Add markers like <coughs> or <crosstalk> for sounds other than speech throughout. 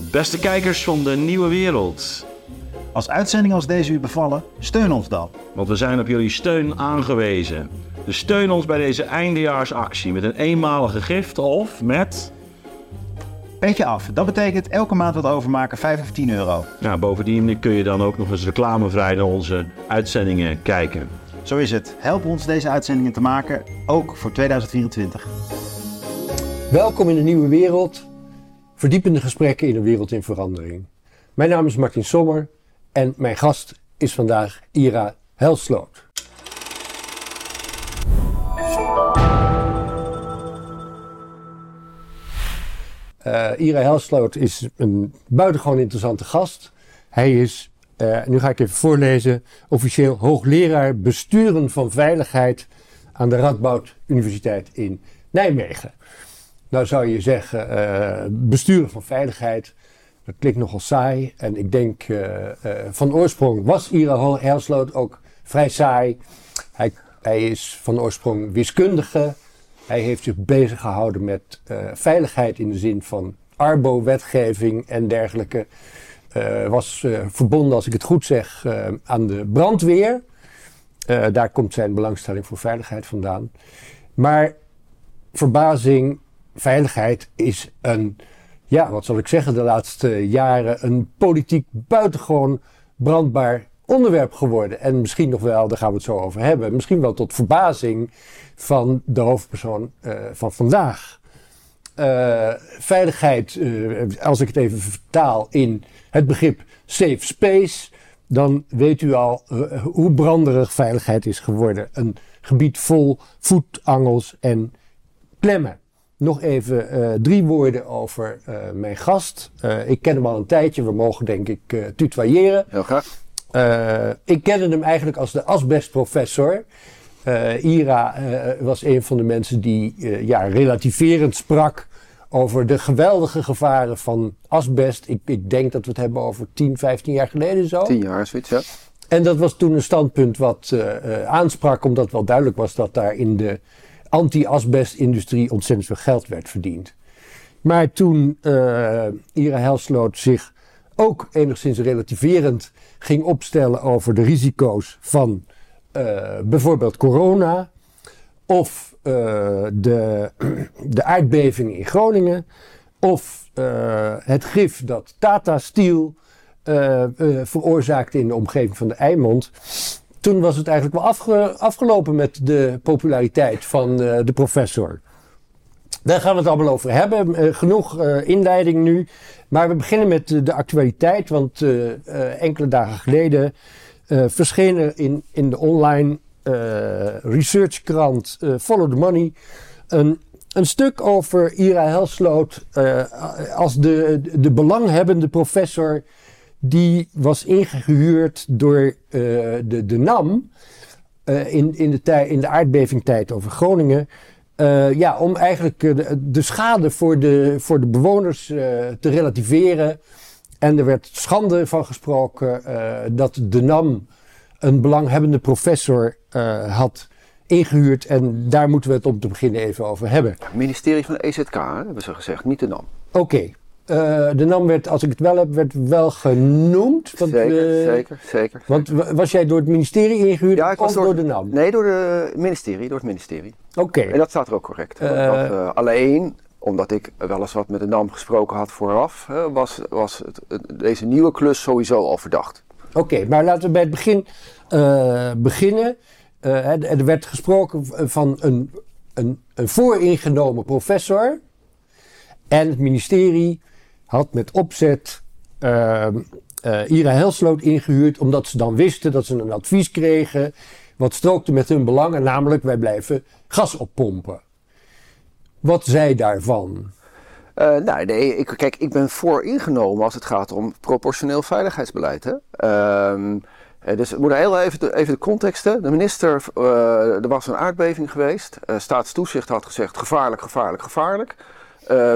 Beste kijkers van de nieuwe wereld. Als uitzendingen als deze u bevallen, steun ons dan. Want we zijn op jullie steun aangewezen. Dus steun ons bij deze eindejaarsactie met een eenmalige gift of met... Petje af, dat betekent elke maand wat overmaken 5 of 10 euro. Nou, bovendien kun je dan ook nog eens reclamevrij naar onze uitzendingen kijken. Zo is het. Help ons deze uitzendingen te maken, ook voor 2024. Welkom in een nieuwe wereld. Verdiepende gesprekken in een wereld in verandering. Mijn naam is Martin Sommer en mijn gast is vandaag Ira Helsloot. Uh, Ira Helsloot is een buitengewoon interessante gast. Hij is, uh, nu ga ik even voorlezen, officieel hoogleraar besturen van veiligheid aan de Radboud Universiteit in Nijmegen. Nou zou je zeggen, uh, besturen van veiligheid, dat klinkt nogal saai. En ik denk, van oorsprong was Ira Helsloot ook vrij saai. Hij, hij is van oorsprong wiskundige. Hij heeft zich bezig gehouden met veiligheid in de zin van arbo-wetgeving en dergelijke. Was verbonden, als ik het goed zeg, aan de brandweer. daar komt zijn belangstelling voor veiligheid vandaan. Maar verbazing, veiligheid is een, ja, wat zal ik zeggen, de laatste jaren een politiek buitengewoon brandbaar onderwerp geworden. En misschien nog wel, daar gaan we het zo over hebben, misschien wel tot verbazing van de hoofdpersoon uh, van vandaag. Uh, veiligheid, uh, als ik het even vertaal in het begrip safe space, dan weet u al hoe branderig veiligheid is geworden. Een gebied vol voetangels en klemmen. Nog even drie woorden over mijn gast. ik ken hem al een tijdje, we mogen denk ik tutoyeren. Heel graag. Uh, ik kende hem eigenlijk als de asbestprofessor. Uh, Ira uh, was een van de mensen die ja, relativerend sprak over de geweldige gevaren van asbest. Ik, ik, denk dat we het hebben over 10, 15 jaar geleden zo. 10 jaar, zoiets, ja. En dat was toen een standpunt wat aansprak, omdat wel duidelijk was dat daar in de anti-asbestindustrie ontzettend veel geld werd verdiend. Maar toen Ira Helsloot zich ook enigszins relativerend ging opstellen over de risico's van uh, bijvoorbeeld corona of uh, de, <clears throat> de aardbeving in Groningen of uh, het gif dat Tata Steel veroorzaakte in de omgeving van de Eimond. Toen was het eigenlijk wel afge, afgelopen met de populariteit van de professor. Daar gaan we het allemaal over hebben. Uh, genoeg uh, inleiding nu. Maar we beginnen met de actualiteit. Want enkele dagen geleden verscheen er in, in de online researchkrant Follow the Money een, een stuk over Ira Helsloot als de, de belanghebbende professor die was ingehuurd door de, de NAM in, in, de tij, in de aardbevingtijd over Groningen uh, ja, om eigenlijk de, de, schade voor de, voor de bewoners te relativeren. En er werd schande van gesproken dat de NAM een belanghebbende professor had ingehuurd. En daar moeten we het om te beginnen even over hebben. Het ministerie van de EZK, hè, hebben ze gezegd, niet de NAM. Oké. Okay. Uh, de NAM werd, als ik het wel heb, werd wel genoemd. Want, zeker, uh, zeker, zeker. Want was jij door het ministerie ingehuurd ja, of door, door, de NAM? Nee, door het ministerie, door het ministerie. Oké. Okay. En dat staat er ook correct. Uh, dat, alleen, omdat ik wel eens wat met de NAM gesproken had vooraf, was, was het, deze nieuwe klus sowieso al verdacht. Oké, okay, maar laten we bij het begin beginnen. er werd gesproken van een, een, een vooringenomen professor. En het ministerie had met opzet uh, Ira Helsloot ingehuurd, omdat ze dan wisten dat ze een advies kregen wat strookte met hun belangen, namelijk wij blijven gas oppompen. Wat zij daarvan? Uh, nou, nee, ik, kijk, ik ben voor ingenomen als het gaat om proportioneel veiligheidsbeleid. Hè? Uh, dus we moeten heel even, even de contexten. De minister, er was een aardbeving geweest. Staatstoezicht had gezegd gevaarlijk, gevaarlijk, gevaarlijk. Uh,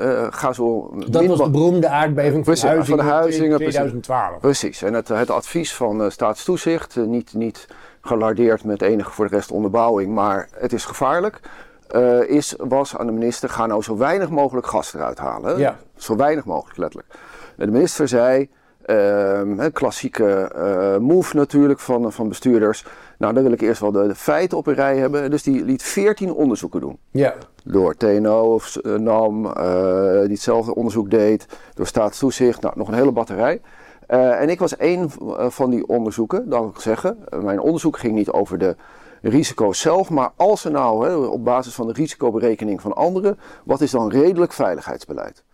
uh, ga zo dat was de beroemde aardbeving van, de Huizingen. 2012. Precies, en het, het advies van uh, staatstoezicht, niet, niet gelardeerd met enige voor de rest onderbouwing, maar het is gevaarlijk. eh, is, was aan de minister: ga nou zo weinig mogelijk gas eruit halen. Ja. Zo weinig mogelijk, letterlijk. En de minister zei. Ehm, hè, klassieke eh, move natuurlijk van, van bestuurders. Nou, dan wil ik eerst wel de, de feiten op een rij hebben. Dus die liet 14 onderzoeken doen. Ja. Door TNO of eh, NAM, eh, die hetzelfde onderzoek deed. Door staatstoezicht, nou, nog een hele batterij. En ik was één van die onderzoeken, dat wil ik zeggen. Mijn onderzoek ging niet over de risico's zelf, maar als er nou hè, op basis van de risicoberekening van anderen, wat is dan redelijk veiligheidsbeleid?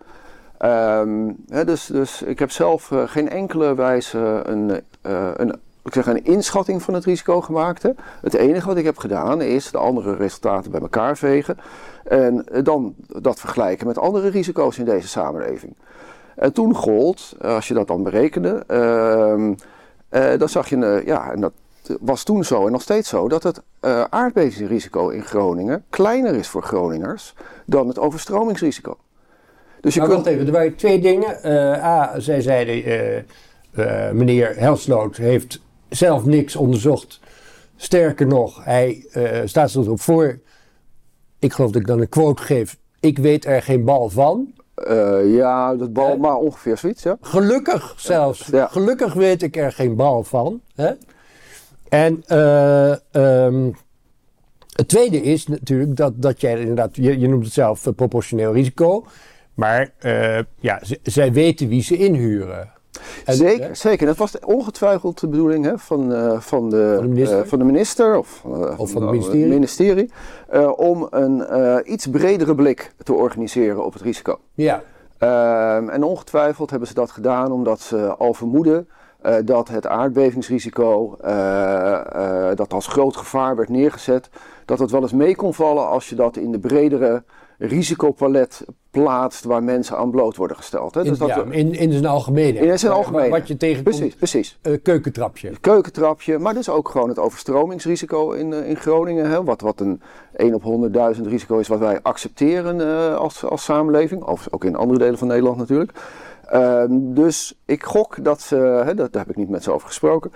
Ehm, dus, dus ik heb zelf eh, geen enkele wijze een, eh, een, ik zeg een inschatting van het risico gemaakt. Hè. Het enige wat ik heb gedaan is de andere resultaten bij elkaar vegen en dan dat vergelijken met andere risico's in deze samenleving. En toen gold, eh, als je dat dan berekende, ehm, eh, dan zag je, ja, en dat was toen zo en nog steeds zo, dat het eh aardbevingsrisico in Groningen kleiner is voor Groningers dan het overstromingsrisico. Dus je Maar kunt, even, er waren twee dingen. Eh, A, zij zeiden, eh, eh, meneer Helsloot heeft zelf niks onderzocht. Sterker nog, hij staat er ook voor. Ik geloof dat ik dan een quote geef. Ik weet er geen bal van. ja, dat bal, maar ongeveer zoiets, ja. Gelukkig zelfs. Ja. Gelukkig weet ik er geen bal van. Hè? En eh, ehm, het tweede is natuurlijk dat, dat jij inderdaad, je, je noemt het zelf proportioneel risico. Maar eh, ja, zij weten wie ze inhuren. En, zeker, hè? zeker. Dat was ongetwijfeld de bedoeling hè, van, eh, van, de, Van de minister? eh, van de minister of, eh, Of van het eh, ministerie? ministerie, eh, om een eh, iets bredere blik te organiseren op het risico. Ja, Ehm, en ongetwijfeld hebben ze dat gedaan omdat ze al vermoeden eh, dat het aardbevingsrisico, eh, eh, dat als groot gevaar werd neergezet, dat het wel eens mee kon vallen als je dat in de bredere risicopalet plaatst waar mensen aan bloot worden gesteld. Hè? in, Dus dat ja, in, in zijn algemeen. In zijn algemeen. Wat je tegenkomt, precies, precies. eh, keukentrapje. Keukentrapje, maar dus ook gewoon het overstromingsrisico in, eh, in Groningen. Hè? Wat, wat een 1 op 100.000 risico is wat wij accepteren eh, als, als samenleving. Of ook in andere delen van Nederland natuurlijk. Ehm, dus ik gok dat ze, hè, dat, daar heb ik niet met ze over gesproken.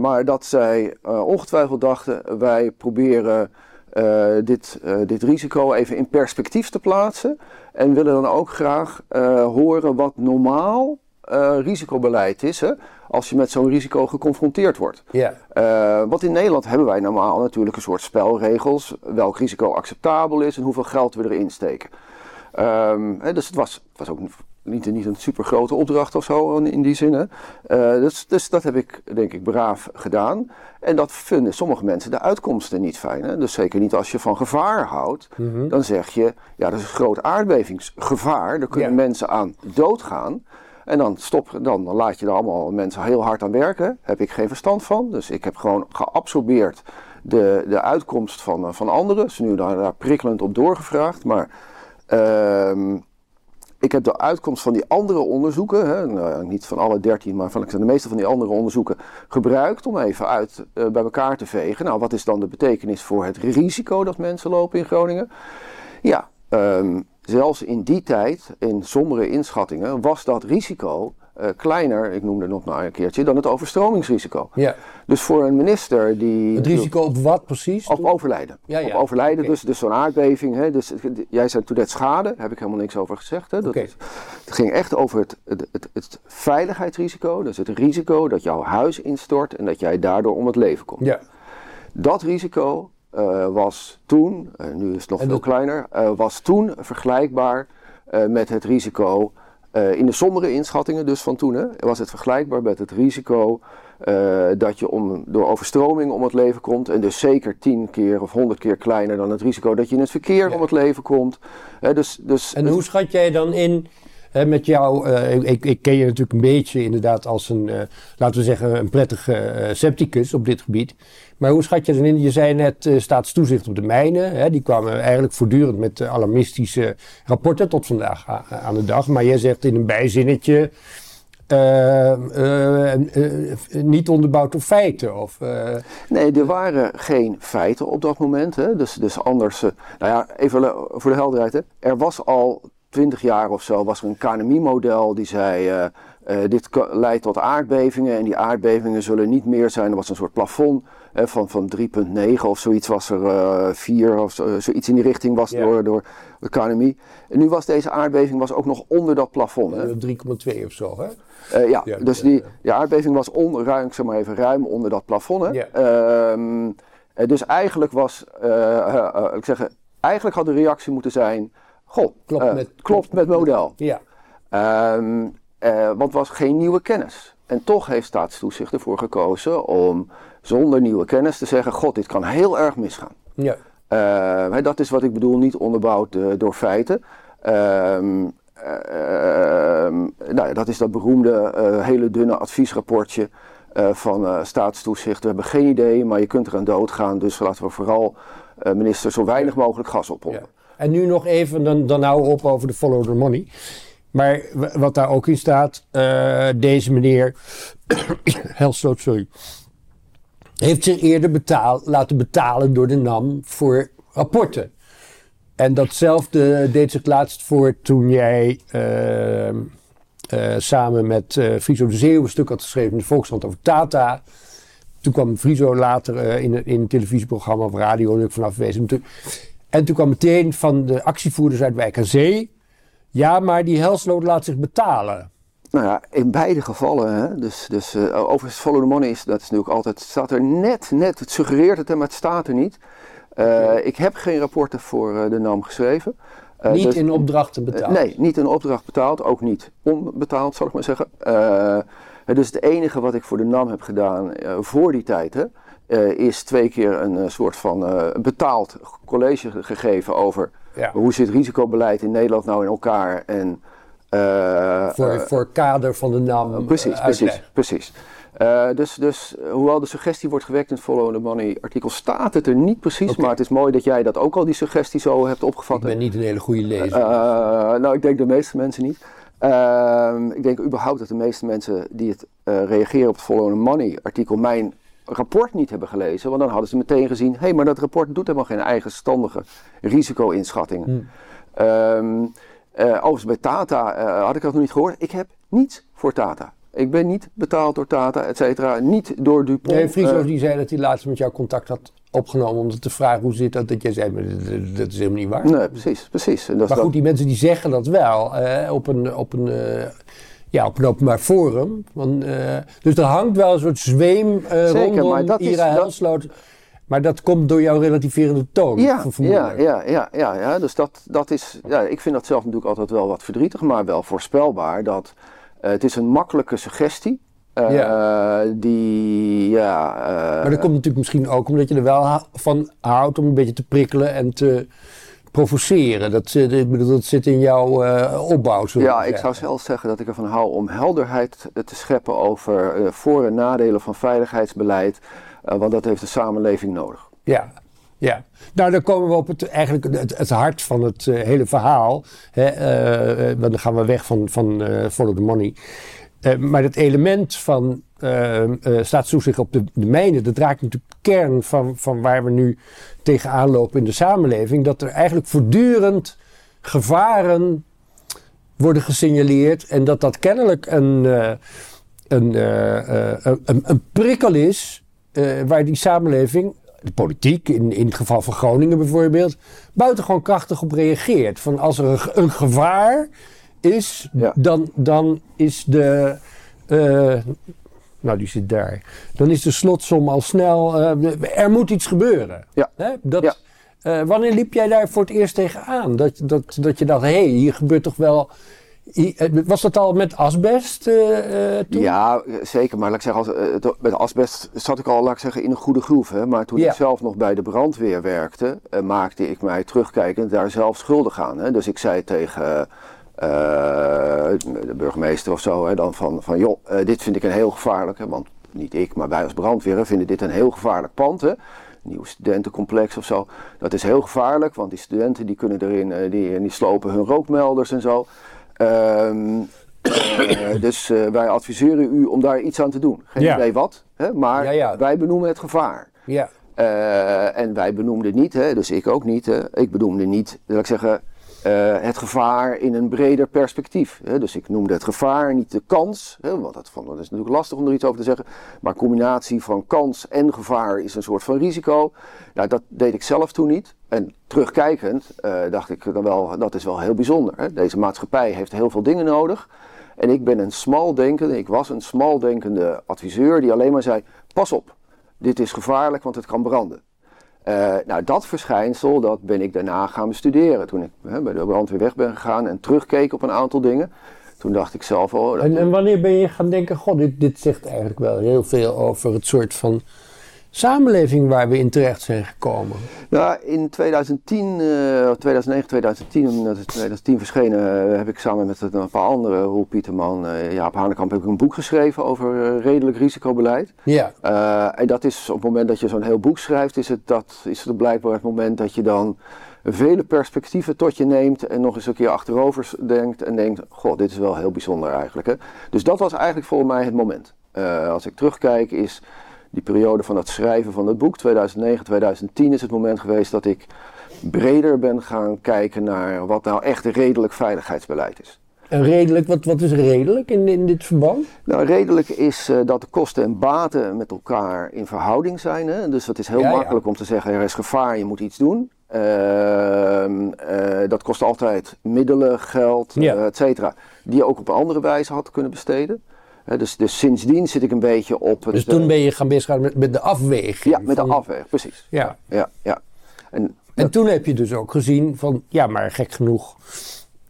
maar dat zij ongetwijfeld dachten, wij proberen eh, dit, eh, dit risico even in perspectief te plaatsen. En willen dan ook graag eh, horen wat normaal risicobeleid is. Hè, als je met zo'n risico geconfronteerd wordt. Ja. Want in Nederland hebben wij normaal natuurlijk een soort spelregels. Welk risico acceptabel is en hoeveel geld we erin steken. Ehm, hè, dus het was, het was ook niet, niet een super grote opdracht of zo in, die zin. hè. Eh, dus, dus dat heb ik denk ik braaf gedaan. En dat vinden sommige mensen de uitkomsten niet fijn. Hè? Dus zeker niet als je van gevaar houdt. Mhm. Dan zeg je, ja dat is een groot aardbevingsgevaar. Daar kunnen mensen aan doodgaan. En dan, stop, dan, dan laat je er allemaal mensen heel hard aan werken. Heb ik geen verstand van. Dus ik heb gewoon geabsorbeerd de, de uitkomst van, eh, van anderen. Ze nu daar, daar prikkelend op doorgevraagd. Maar ehm, ik heb de uitkomst van die andere onderzoeken, hè, nou, niet van alle dertien, maar van de meeste van die andere onderzoeken, gebruikt om even uit eh, bij elkaar te vegen. Nou, wat is dan de betekenis voor het risico dat mensen lopen in Groningen? Ja, ehm, zelfs in die tijd, in sombere inschattingen, was dat risico eh, kleiner, ik noemde het nog maar een keertje, dan het overstromingsrisico. ja. Dus voor een minister die. Het risico op wat precies? Op overlijden. Ja, ja. Op overlijden, dus, dus zo'n aardbeving. Hè, dus, het- jij zei toen net schade, daar heb ik helemaal niks over gezegd. Hè, dat het, ging echt over het, het, het, het veiligheidsrisico. Dus het risico dat jouw huis instort en dat jij daardoor om het leven komt. Ja. Dat risico eh, was toen, eh, nu is het nog En veel dat- kleiner, eh, was toen vergelijkbaar eh, met het risico. Eh, in de sombere inschattingen dus van toen, hè, was het vergelijkbaar met het risico eh, dat je om, door overstroming om het leven komt. En dus zeker 10 keer of 100 keer kleiner dan het risico dat je in het verkeer Ja. om het leven komt. Hè, dus, dus, En hoe schat jij dan in met jou? eh, ik, ik ken je natuurlijk een beetje inderdaad als een, eh, laten we zeggen, een prettige eh, scepticus op dit gebied. Maar hoe schat je dan in? Je zei net staatstoezicht op de mijnen. Hè, die kwamen eigenlijk voortdurend met alarmistische rapporten tot vandaag aan de dag. Maar jij zegt in een bijzinnetje. niet onderbouwd op feiten. Of, Nee, er waren geen feiten op dat moment. Hè. Dus, dus anders. nou ja, even voor de helderheid. Hè. Er was al twintig jaar of zo was er een KNMI-model die zei... eh, eh, dit leidt tot aardbevingen en die aardbevingen zullen niet meer zijn. Er was een soort plafond eh, van, van 3,9 of zoiets was er, eh 4 of zo, zoiets in die richting was Ja. door, door de KNMI. En nu was deze aardbeving was ook nog onder dat plafond. Hè? Eh, 3,2 of zo, hè? Ja, Ja, dus ja, die, ja. die aardbeving was on, ruim, zeg maar even, ruim onder dat plafond. Hè? Ja. Ehm, eh, dus eigenlijk was, ik zeg, eigenlijk had de reactie moeten zijn, goh, Klopt eh, met- klopt met model. Ja. Ehm, want het was geen nieuwe kennis. En toch heeft staatstoezicht ervoor gekozen om zonder nieuwe kennis te zeggen, god, dit kan heel erg misgaan. ja. Eh, hè, dat is wat ik bedoel, niet onderbouwd eh, door feiten. Ehm, eh, ehm, nou dat is dat beroemde, hele dunne adviesrapportje van staatstoezicht. We hebben geen idee, maar je kunt eraan doodgaan. Dus laten we vooral, minister, zo weinig mogelijk gas oppompen. Ja. En nu nog even, dan, dan we op over de follow the money. Maar wat daar ook in staat, eh, deze meneer, <coughs> Helsloot, sorry, heeft zich eerder betaal, laten betalen door de NAM voor rapporten. En datzelfde deed zich laatst voor toen jij eh, eh, samen met eh Friso de Zeeuw een stuk had geschreven in de Volkskrant over Tata. Toen kwam Friso later in, in een televisieprogramma of radio, en ik vanaf wezen. En toen kwam meteen van de actievoerders uit Wijk aan Zee. Ja, maar die Helsloot laat zich betalen. Nou ja, in beide gevallen, hè, dus, dus eh, overigens follow the money is, dat is natuurlijk altijd, staat er net, net, het suggereert het, maar het staat er niet. Eh, Ik heb geen rapporten voor eh, de NAM geschreven. Niet dus- in opdrachten betaald. Nee, niet een opdracht betaald, ook niet onbetaald, zal ik maar zeggen. Dus het enige wat ik voor de NAM heb gedaan voor die tijd, hè, eh, is twee keer een eh, soort van eh, betaald college ge- gegeven over Ja. hoe zit risicobeleid in Nederland nou in elkaar en Voor, voor kader van de eh, Precies, precies, precies. Dus, dus hoewel de suggestie wordt gewekt in het Follow the Money artikel, staat het er niet precies. Maar het is mooi dat jij dat ook al die suggestie zo hebt Ik opgevat. ben niet een hele goede lezer. Nou, ik denk de meeste mensen niet. Ehm, ik denk überhaupt dat de meeste mensen die het reageren op het Follow the Money artikel mijn rapport niet hebben gelezen. Want dan hadden ze meteen gezien, hé, hey, maar dat rapport doet helemaal geen eigenstandige risico-inschattingen. Hmm. Ehm, eh, overigens bij Tata eh, had ik dat nog niet gehoord. Ik heb niets voor Tata. Ik ben niet betaald door Tata, et cetera. Niet door Dupont. nee, Friso Eh, die zei dat hij laatst met jou contact had opgenomen om te vragen hoe zit dat. Dat jij zei, maar dat, dat is helemaal niet waar. nee, precies, precies. En dat Maar dat- goed, die mensen die zeggen dat wel op, een, op, een, ja, op een openbaar forum. Want, eh, dus er hangt wel een soort zweem eh Zeker, rondom maar dat is- Ira dat- Helsloot. Maar dat komt door jouw relativerende toon. Ja, ja, ja, ja, ja, ja. Dus dat, dat is, ja, ik vind dat zelf natuurlijk altijd wel wat verdrietig, maar wel voorspelbaar. Dat, eh, het is een makkelijke suggestie. eh, Ja. Die, ja. Maar dat komt natuurlijk misschien ook omdat je er wel van houdt om een beetje te prikkelen en te provoceren. Dat, zit- ik bedoel, dat zit in jouw eh, opbouw. ja, ik zou zelf zeggen dat ik ervan hou om helderheid te scheppen over eh, voor- en nadelen van veiligheidsbeleid. eh, want dat heeft de samenleving nodig. Ja, ja. Nou, dan komen we op het, eigenlijk het, het hart van het eh, hele verhaal. Hè, eh, eh, dan gaan we weg van, van eh, follow the money. Eh, maar het element van eh eh staatstoezicht op de, de mijnen, dat raakt natuurlijk de kern van, van waar we nu tegenaan lopen in de samenleving. Dat er eigenlijk voortdurend gevaren worden gesignaleerd en dat dat kennelijk een, een, een, een prikkel is waar die samenleving, de politiek, in, in het geval van Groningen bijvoorbeeld, buitengewoon krachtig op reageert. Van als er een gevaar is, Ja. dan, dan is de. eh, nou, die zit daar. Dan is de slotsom al snel. eh, er moet iets gebeuren. Ja. Hè? Dat, Ja. eh, wanneer liep jij daar voor het eerst tegenaan? Dat, dat, dat je dacht, hé, hey, hier gebeurt toch wel. Was dat al met asbest toen? Ja, zeker. Maar laat ik zeggen, als, met asbest zat ik al laat ik zeggen, in een goede groef. Hè? Maar toen Ja. ik zelf nog bij de brandweer werkte, maakte ik mij terugkijkend daar zelf schuldig aan. Hè? Dus ik zei tegen de burgemeester of zo, hè, dan van, van joh, eh, dit vind ik een heel gevaarlijk. Hè? Want niet ik, maar wij als brandweer vinden dit een heel gevaarlijk pand. Hè? Nieuw studentencomplex of zo. Dat is heel gevaarlijk, want die studenten die kunnen erin, eh, die, die slopen hun rookmelders en zo. Ehm, eh, dus eh, wij adviseren u om daar iets aan te doen. Geen Ja. idee wat, hè, maar Ja, ja. wij benoemen het gevaar. Ja. Eh, en wij benoemden niet, hè, dus ik ook niet. Hè, ik benoemde niet, laat ik zeggen, eh, het gevaar in een breder perspectief. Hè. Dus ik noemde het gevaar, niet de kans. Hè, want dat, is natuurlijk lastig om er iets over te zeggen. Maar combinatie van kans en gevaar is een soort van risico. Nou, dat deed ik zelf toen niet. En terugkijkend eh, dacht ik dan wel, dat is wel heel bijzonder. Hè. Deze maatschappij heeft heel veel dingen nodig. En ik ben een smaldenkende, ik was een smaldenkende adviseur die alleen maar zei: pas op, dit is gevaarlijk, want het kan branden. Uh, nou, dat verschijnsel, dat ben ik daarna gaan bestuderen. Toen ik hè, bij de brandweer weg ben gegaan en terugkeek op een aantal dingen. Toen dacht ik zelf, oh... Dat... En, en, wanneer ben je gaan denken, god, dit, dit zegt eigenlijk wel heel veel over het soort van samenleving waar we in terecht zijn gekomen? Nou, in 2010, uh, 2009, 2010, 2010 verschenen, uh, heb ik samen met een paar anderen, Roel Pieterman, uh, Jaap Hanekamp, heb ik een boek geschreven over eh, redelijk risicobeleid. Ja. en dat is op het moment dat je zo'n heel boek schrijft, is het, dat, is het blijkbaar het moment dat je dan vele perspectieven tot je neemt en nog eens een keer achterover denkt en denkt, goh, dit is wel heel bijzonder eigenlijk. Hè? Dus dat was eigenlijk voor mij het moment. als ik terugkijk is die periode van het schrijven van het boek, 2009, 2010, is het moment geweest dat ik breder ben gaan kijken naar wat nou echt redelijk veiligheidsbeleid is. En redelijk, wat, wat is redelijk in, in dit verband? Nou, redelijk is uh, dat de kosten en baten met elkaar in verhouding zijn. Hè? Dus het is heel Ja, ja. makkelijk om te zeggen, er is gevaar, je moet iets doen. Ehm, eh, dat kost altijd middelen, geld, Ja. eh, et cetera. Die je ook op een andere wijze had kunnen besteden. Dus, dus sindsdien zit ik een beetje op het... Dus toen eh, ben je gaan bezig met, met de afweging. Ja, met de van- afweg, precies. Ja. Ja, ja. En, En toen heb je dus ook gezien van, ja, maar gek genoeg,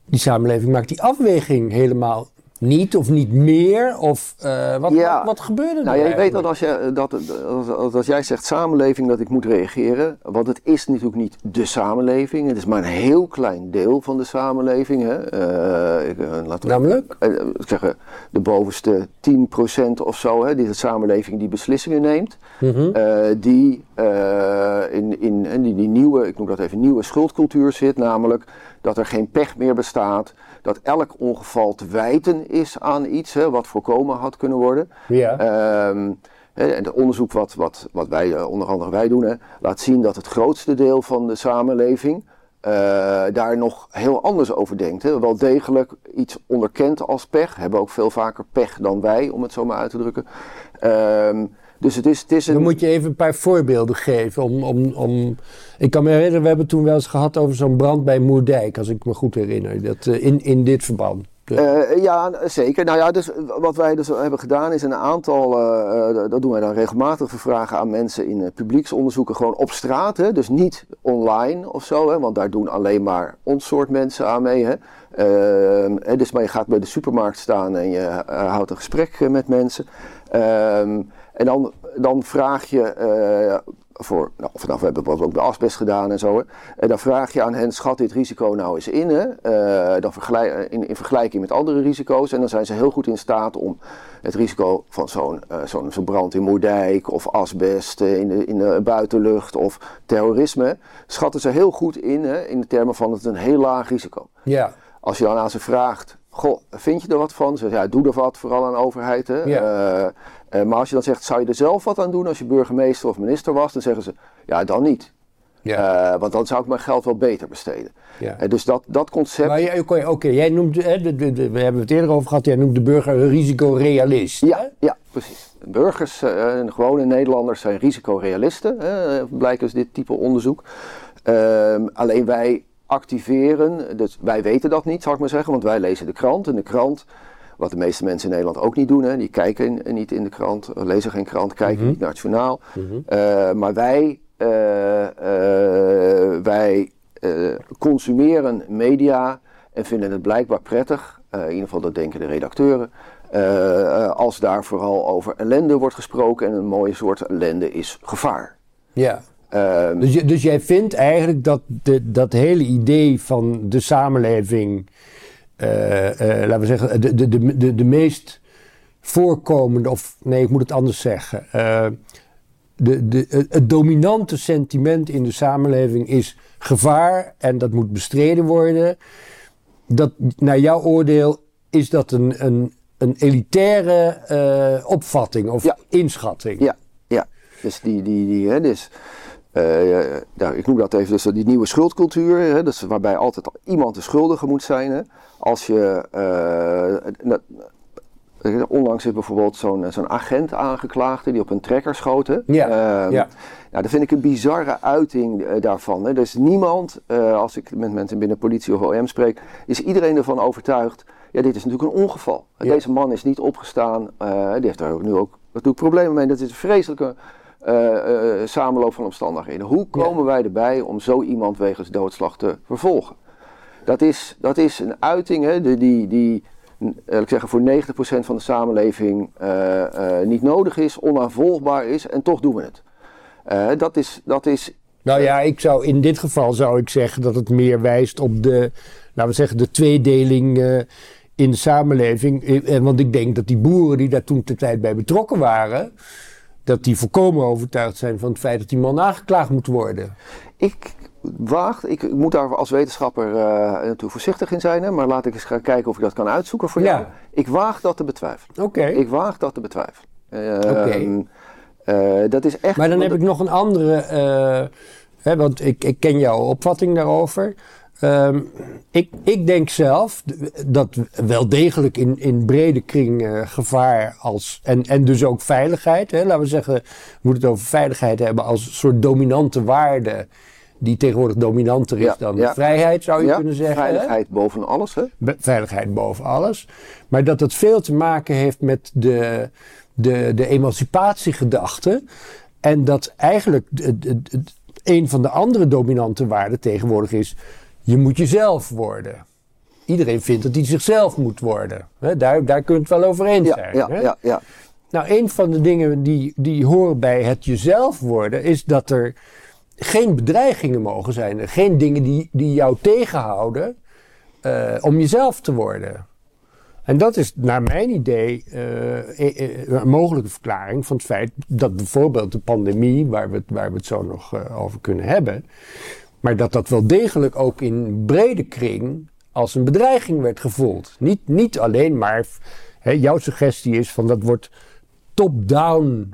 die samenleving maakt die afweging helemaal niet of niet meer. Of eh, wat, Ja. wat, wat gebeurde er Nou, jij weet dat als, je, dat, als, als jij zegt samenleving dat ik moet reageren, want het is natuurlijk niet de samenleving, het is maar een heel klein deel van de samenleving. Hè. Eh, ik, eh, laten we Namelijk? eh, ik zeg, eh, de bovenste 10% of zo, hè, die de samenleving die beslissingen neemt, Mhm. eh, die, eh, in, in, in die, die nieuwe, ik noem dat even nieuwe schuldcultuur zit, namelijk dat er geen pech meer bestaat, dat elk ongeval te wijten is aan iets hè, wat voorkomen had kunnen worden. Ja. Ehm, hè, en het onderzoek wat, wat, wat wij, eh, onder andere wij doen, hè, laat zien dat het grootste deel van de samenleving eh, daar nog heel anders over denkt. Hè. Wel degelijk iets onderkent als pech. Hebben ook veel vaker pech dan wij, om het zo maar uit te drukken. Ehm, dus het is, het is Dan moet je even een paar voorbeelden geven. Om, om, om... Ik kan me herinneren, we hebben toen wel eens gehad over zo'n brand bij Moerdijk, als ik me goed herinner. Dat, eh, in, in dit verband. De- Eh, ja, zeker. Nou ja, dus wat wij dus hebben gedaan is een aantal, eh, dat doen wij dan regelmatig, we vragen aan mensen in publieksonderzoeken gewoon op straat. Hè? Dus niet online of zo, hè? want daar doen alleen maar ons soort mensen aan mee. Hè? Ehm, dus maar je gaat bij de supermarkt staan en je houdt een gesprek met mensen. Ehm, en dan, dan vraag je eh, voor, nou, of nou, we hebben bijvoorbeeld ook de asbest gedaan en zo. Hè. En dan vraag je aan hen, schat dit risico nou eens in. Hè. Eh, dan vergelijk, in, in vergelijking met andere risico's. En dan zijn ze heel goed in staat om het risico van zo'n eh, zo'n brand in Moerdijk of asbest in de, in de buitenlucht of terrorisme. Schatten ze heel goed in, hè, in de termen van het een heel laag risico. ja. Als je dan aan ze vraagt, goh, vind je er wat van? Ze zeggen, ja, doe er wat, vooral aan de overheid. Hè? Ja. Eh, maar als je dan zegt, zou je er zelf wat aan doen als je burgemeester of minister was? Dan zeggen ze, ja, dan niet. ja. Eh, want dan zou ik mijn geld wel beter besteden. ja. Eh, dus dat, dat concept... Maar oké, jij noemt, hè, de, de, de- we hebben het eerder over gehad, jij noemt de burger een risicorealist. hè? Ja, ja, precies. Burgers en gewone Nederlanders zijn risicorealisten, blijkt dus dit type onderzoek. Ehm, alleen wij activeren, dus wij weten dat niet, zal ik maar zeggen, want wij lezen de krant. En de krant, wat de meeste mensen in Nederland ook niet doen, hè, die kijken in- niet in de krant, eh, lezen geen krant, kijken niet naar het journaal. Eh, maar wij, eh, eh, wij eh, consumeren media en vinden het blijkbaar prettig, eh, in ieder geval dat denken de redacteuren, eh, eh, als daar vooral over ellende wordt gesproken en een mooie soort ellende is gevaar. Ja. Ehm, Dus, je- dus jij vindt eigenlijk dat de, dat hele idee van de samenleving, eh, eh, laten we zeggen, de, de, de, de, de meest voorkomende, of nee, ik moet het anders zeggen. eh, de, de, het- dominante sentiment in de samenleving is gevaar en dat moet bestreden worden. Dat, naar jouw oordeel is dat een, een, een elitaire eh, opvatting of Ja. inschatting. Ja, ja. Dus die, die, die, hè, dus, eh, ik noem dat even dus die nieuwe schuldcultuur, hè, dus waarbij altijd iemand de schuldige moet zijn. Hè. Als je, eh, na- eh, onlangs is bijvoorbeeld zo'n zo'n agent aangeklaagd die op een trekker schoten. Ja, Ehm, ja. nou, dat vind ik een bizarre uiting daarvan. Hè. Er is niemand, eh, als ik met mensen binnen politie of OM spreek, is iedereen ervan overtuigd. Ja, dit is natuurlijk een ongeval. Ja. Deze man is niet opgestaan. die heeft daar ook nu ook natuurlijk problemen mee. Dat is een vreselijke eh, eh, samenloop van omstandigheden. Hoe komen wij erbij om zo iemand wegens doodslag te vervolgen? Dat is, dat is een uiting hè, die, die, ik zeggen, voor 90% van de samenleving eh, niet nodig is, onaanvolgbaar is en toch doen we het. Dat, is, dat is Nou ja, ik zou, in dit geval zou ik zeggen dat het meer wijst op de, laten we zeggen, de tweedeling in de samenleving. Want ik denk dat die boeren die daar toen de tijd bij betrokken waren, dat die volkomen overtuigd zijn van het feit dat die man aangeklaagd moet worden. Ik waag, ik moet daar als wetenschapper eh, natuurlijk voorzichtig in zijn, hè, maar laat ik eens gaan kijken of ik dat kan uitzoeken voor Ja. jou. Ik waag dat te betwijfelen. Oké. Ik waag dat te betwijfelen. Eh, Oké. eh, dat is echt. Maar dan heb ik nog een andere, eh, hè, want ik, ik ken jouw opvatting daarover. Ehm, ik, ik denk zelf dat wel degelijk in, in brede kring eh, gevaar als, en, en dus ook veiligheid. Hè, laten we zeggen, we moeten het over veiligheid hebben als een soort dominante waarde. Die tegenwoordig dominanter is Ja, dan ja. vrijheid, zou je ja, kunnen zeggen. hè? Veiligheid boven alles. Hè? Be- veiligheid boven alles. Maar dat het veel te maken heeft met de, de, de emancipatiegedachte. En dat eigenlijk een van de andere dominante waarden tegenwoordig is: je moet jezelf worden. Iedereen vindt dat hij zichzelf moet worden. Daar, daar kun je het wel over eens Ja, zijn. ja, hè? ja, ja. Nou, een van de dingen die, die horen bij het jezelf worden, is dat er geen bedreigingen mogen zijn. Geen dingen die, die jou tegenhouden eh, om jezelf te worden. En dat is naar mijn idee eh, eh, een mogelijke verklaring van het feit dat bijvoorbeeld de pandemie, waar we het, waar we het zo nog over kunnen hebben, maar dat dat wel degelijk ook in brede kring als een bedreiging werd gevoeld. Niet, niet alleen maar, hè, jouw suggestie is van dat wordt top-down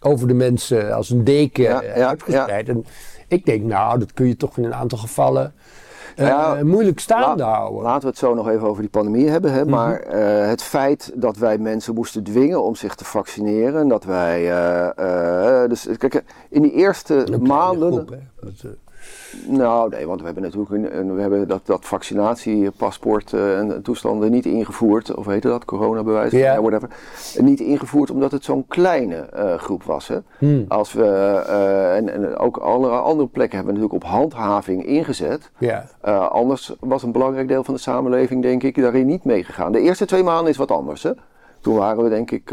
over de mensen als een deken Ja, eh, ja, uitgespreid. En ik denk, nou, dat kun je toch in een aantal gevallen eh, moeilijk staande La- houden. Laten we het zo nog even over die pandemie hebben. Mhm. Hè? Maar eh, het feit dat wij mensen moesten dwingen om zich te vaccineren. en Dat wij. dus kijk, in die eerste maanden. groep, Nou, nee, want we hebben natuurlijk een, we hebben dat, dat vaccinatiepaspoort eh, en toestanden niet ingevoerd. Of heette dat? Coronabewijs? Ja. whatever. Niet ingevoerd omdat het zo'n kleine eh, groep was. Hè? Hmm. Als we, eh, en, en ook alle andere plekken hebben we natuurlijk op handhaving ingezet. ja. Anders was een belangrijk deel van de samenleving, denk ik, daarin niet meegegaan. De eerste twee maanden is wat anders. Hè? Toen waren we, denk ik,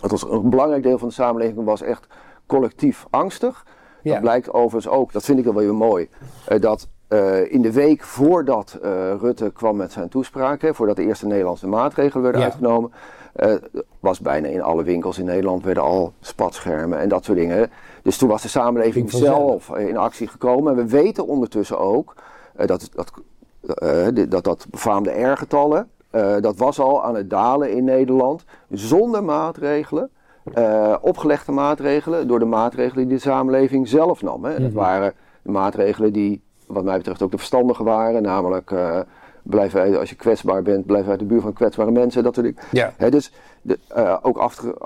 het was een belangrijk deel van de samenleving was echt collectief angstig. Ja. Dat blijkt overigens ook, dat vind ik wel weer mooi, eh, dat eh, in de week voordat eh, Rutte kwam met zijn toespraak, hè, voordat de eerste Nederlandse maatregelen werden Ja. uitgenomen, was bijna in alle winkels in Nederland werden al spatschermen en dat soort dingen. Dus toen was de samenleving zelf in actie gekomen. En we weten ondertussen ook dat, dat, dat dat befaamde R-getallen, dat was al aan het dalen in Nederland zonder maatregelen. Eh, opgelegde maatregelen door de maatregelen die de samenleving zelf nam. Hè. Dat waren de maatregelen die, wat mij betreft, ook de verstandige waren. Namelijk, eh, blijf uit, als je kwetsbaar bent, blijf uit de buurt van kwetsbare mensen. Dat soort dingen. Ja. Hè, dus de, eh, ook afge-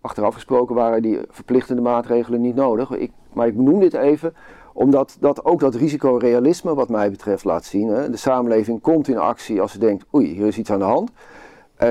achteraf gesproken waren die verplichtende maatregelen niet nodig. Ik, maar ik benoem dit even omdat dat ook dat risicorealisme wat mij betreft laat zien. Hè. De samenleving komt in actie als ze denkt, oei, hier is iets aan de hand.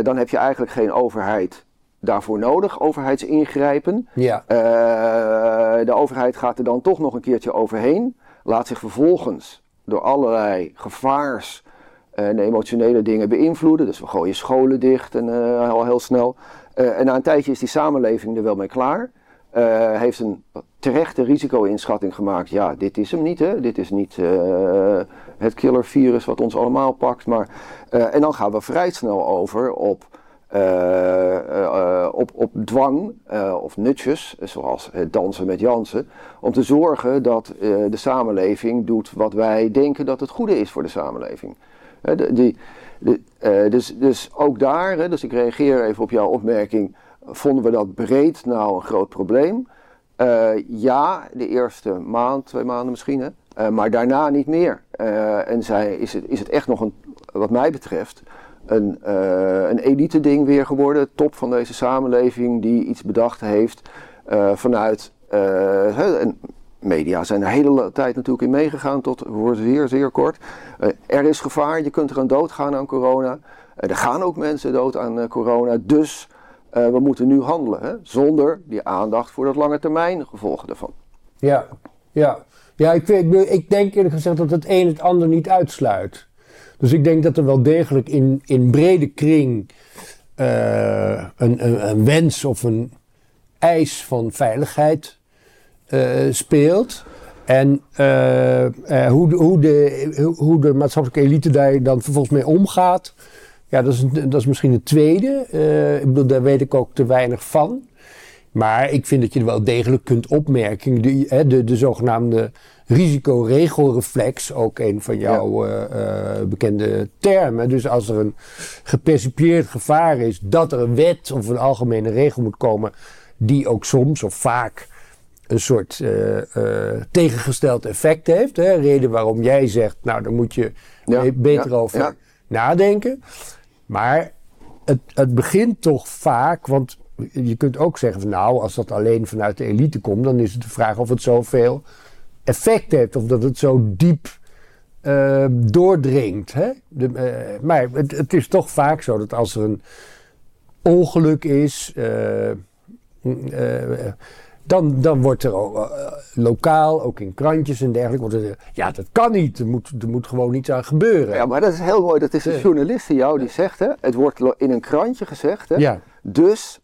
Dan heb je eigenlijk geen overheid daarvoor nodig, overheidsingrijpen. Ja. Eh, de overheid gaat er dan toch nog een keertje overheen. Laat zich vervolgens door allerlei gevaars en emotionele dingen beïnvloeden. Dus we gooien scholen dicht en eh, al heel snel. Eh, en na een tijdje is die samenleving er wel mee klaar. Eh, heeft een terechte risico-inschatting gemaakt. Ja, dit is hem niet. Hè? Dit is niet eh, het killervirus wat ons allemaal pakt. Maar, eh, en dan gaan we vrij snel over op eh, eh, eh, op, op dwang eh, of nutjes, zoals het dansen met Jansen, om te zorgen dat eh, de samenleving doet wat wij denken dat het goede is voor de samenleving. Die, de, eh, dus, dus ook daar, dus ik reageer even op jouw opmerking, vonden we dat breed nou een groot probleem? Eh, ja, de eerste maand, twee maanden misschien? Eh, maar daarna niet meer. Eh, en zij, is, het, is het echt nog een, wat mij betreft, een, uh, een elite ding weer geworden. Top van deze samenleving die iets bedacht heeft vanuit... en media zijn de hele tijd natuurlijk in meegegaan tot, wordt zeer, zeer kort. er is gevaar, je kunt er aan doodgaan aan corona. er gaan ook mensen dood aan corona, dus we moeten nu handelen, hè? zonder die aandacht voor dat lange termijn gevolgen daarvan. Ja, ja. ja ik, weet, ik denk eerlijk gezegd dat het een het ander niet uitsluit. Dus ik denk dat er wel degelijk in, in brede kring uh, een, een, wens of een eis van veiligheid uh, speelt. En hoe, de, hoe, de, hoe de maatschappelijke elite daar dan vervolgens mee omgaat, ja, dat is, dat is misschien het tweede. Uh, ik bedoel, daar weet ik ook te weinig van. Maar ik vind dat je er wel degelijk kunt opmerken. De, de, de zogenaamde risicoregelreflex, ook een van jouw ja. uh, uh, bekende termen. Dus als er een gepercipieerd gevaar is dat er een wet of een algemene regel moet komen, die ook soms of vaak een soort tegengesteld effect heeft. Hè? Reden waarom jij zegt, nou, daar moet je ja, beter over nadenken. Maar het, het begint toch vaak, want je kunt ook zeggen van nou, als dat alleen vanuit de elite komt, dan is het de vraag of het zoveel effect heeft of dat het zo diep uh, doordringt. Hè? De, uh, maar het, het, is toch vaak zo dat als er een ongeluk is, uh, dan, dan wordt er ook, lokaal, ook in krantjes en dergelijke, wordt er, ja, dat kan niet. Er moet, er moet gewoon iets aan gebeuren. Ja, maar dat is heel mooi. Dat is een journalist in jou die zegt, hè, het wordt in een krantje gezegd. Hè, ja. Dus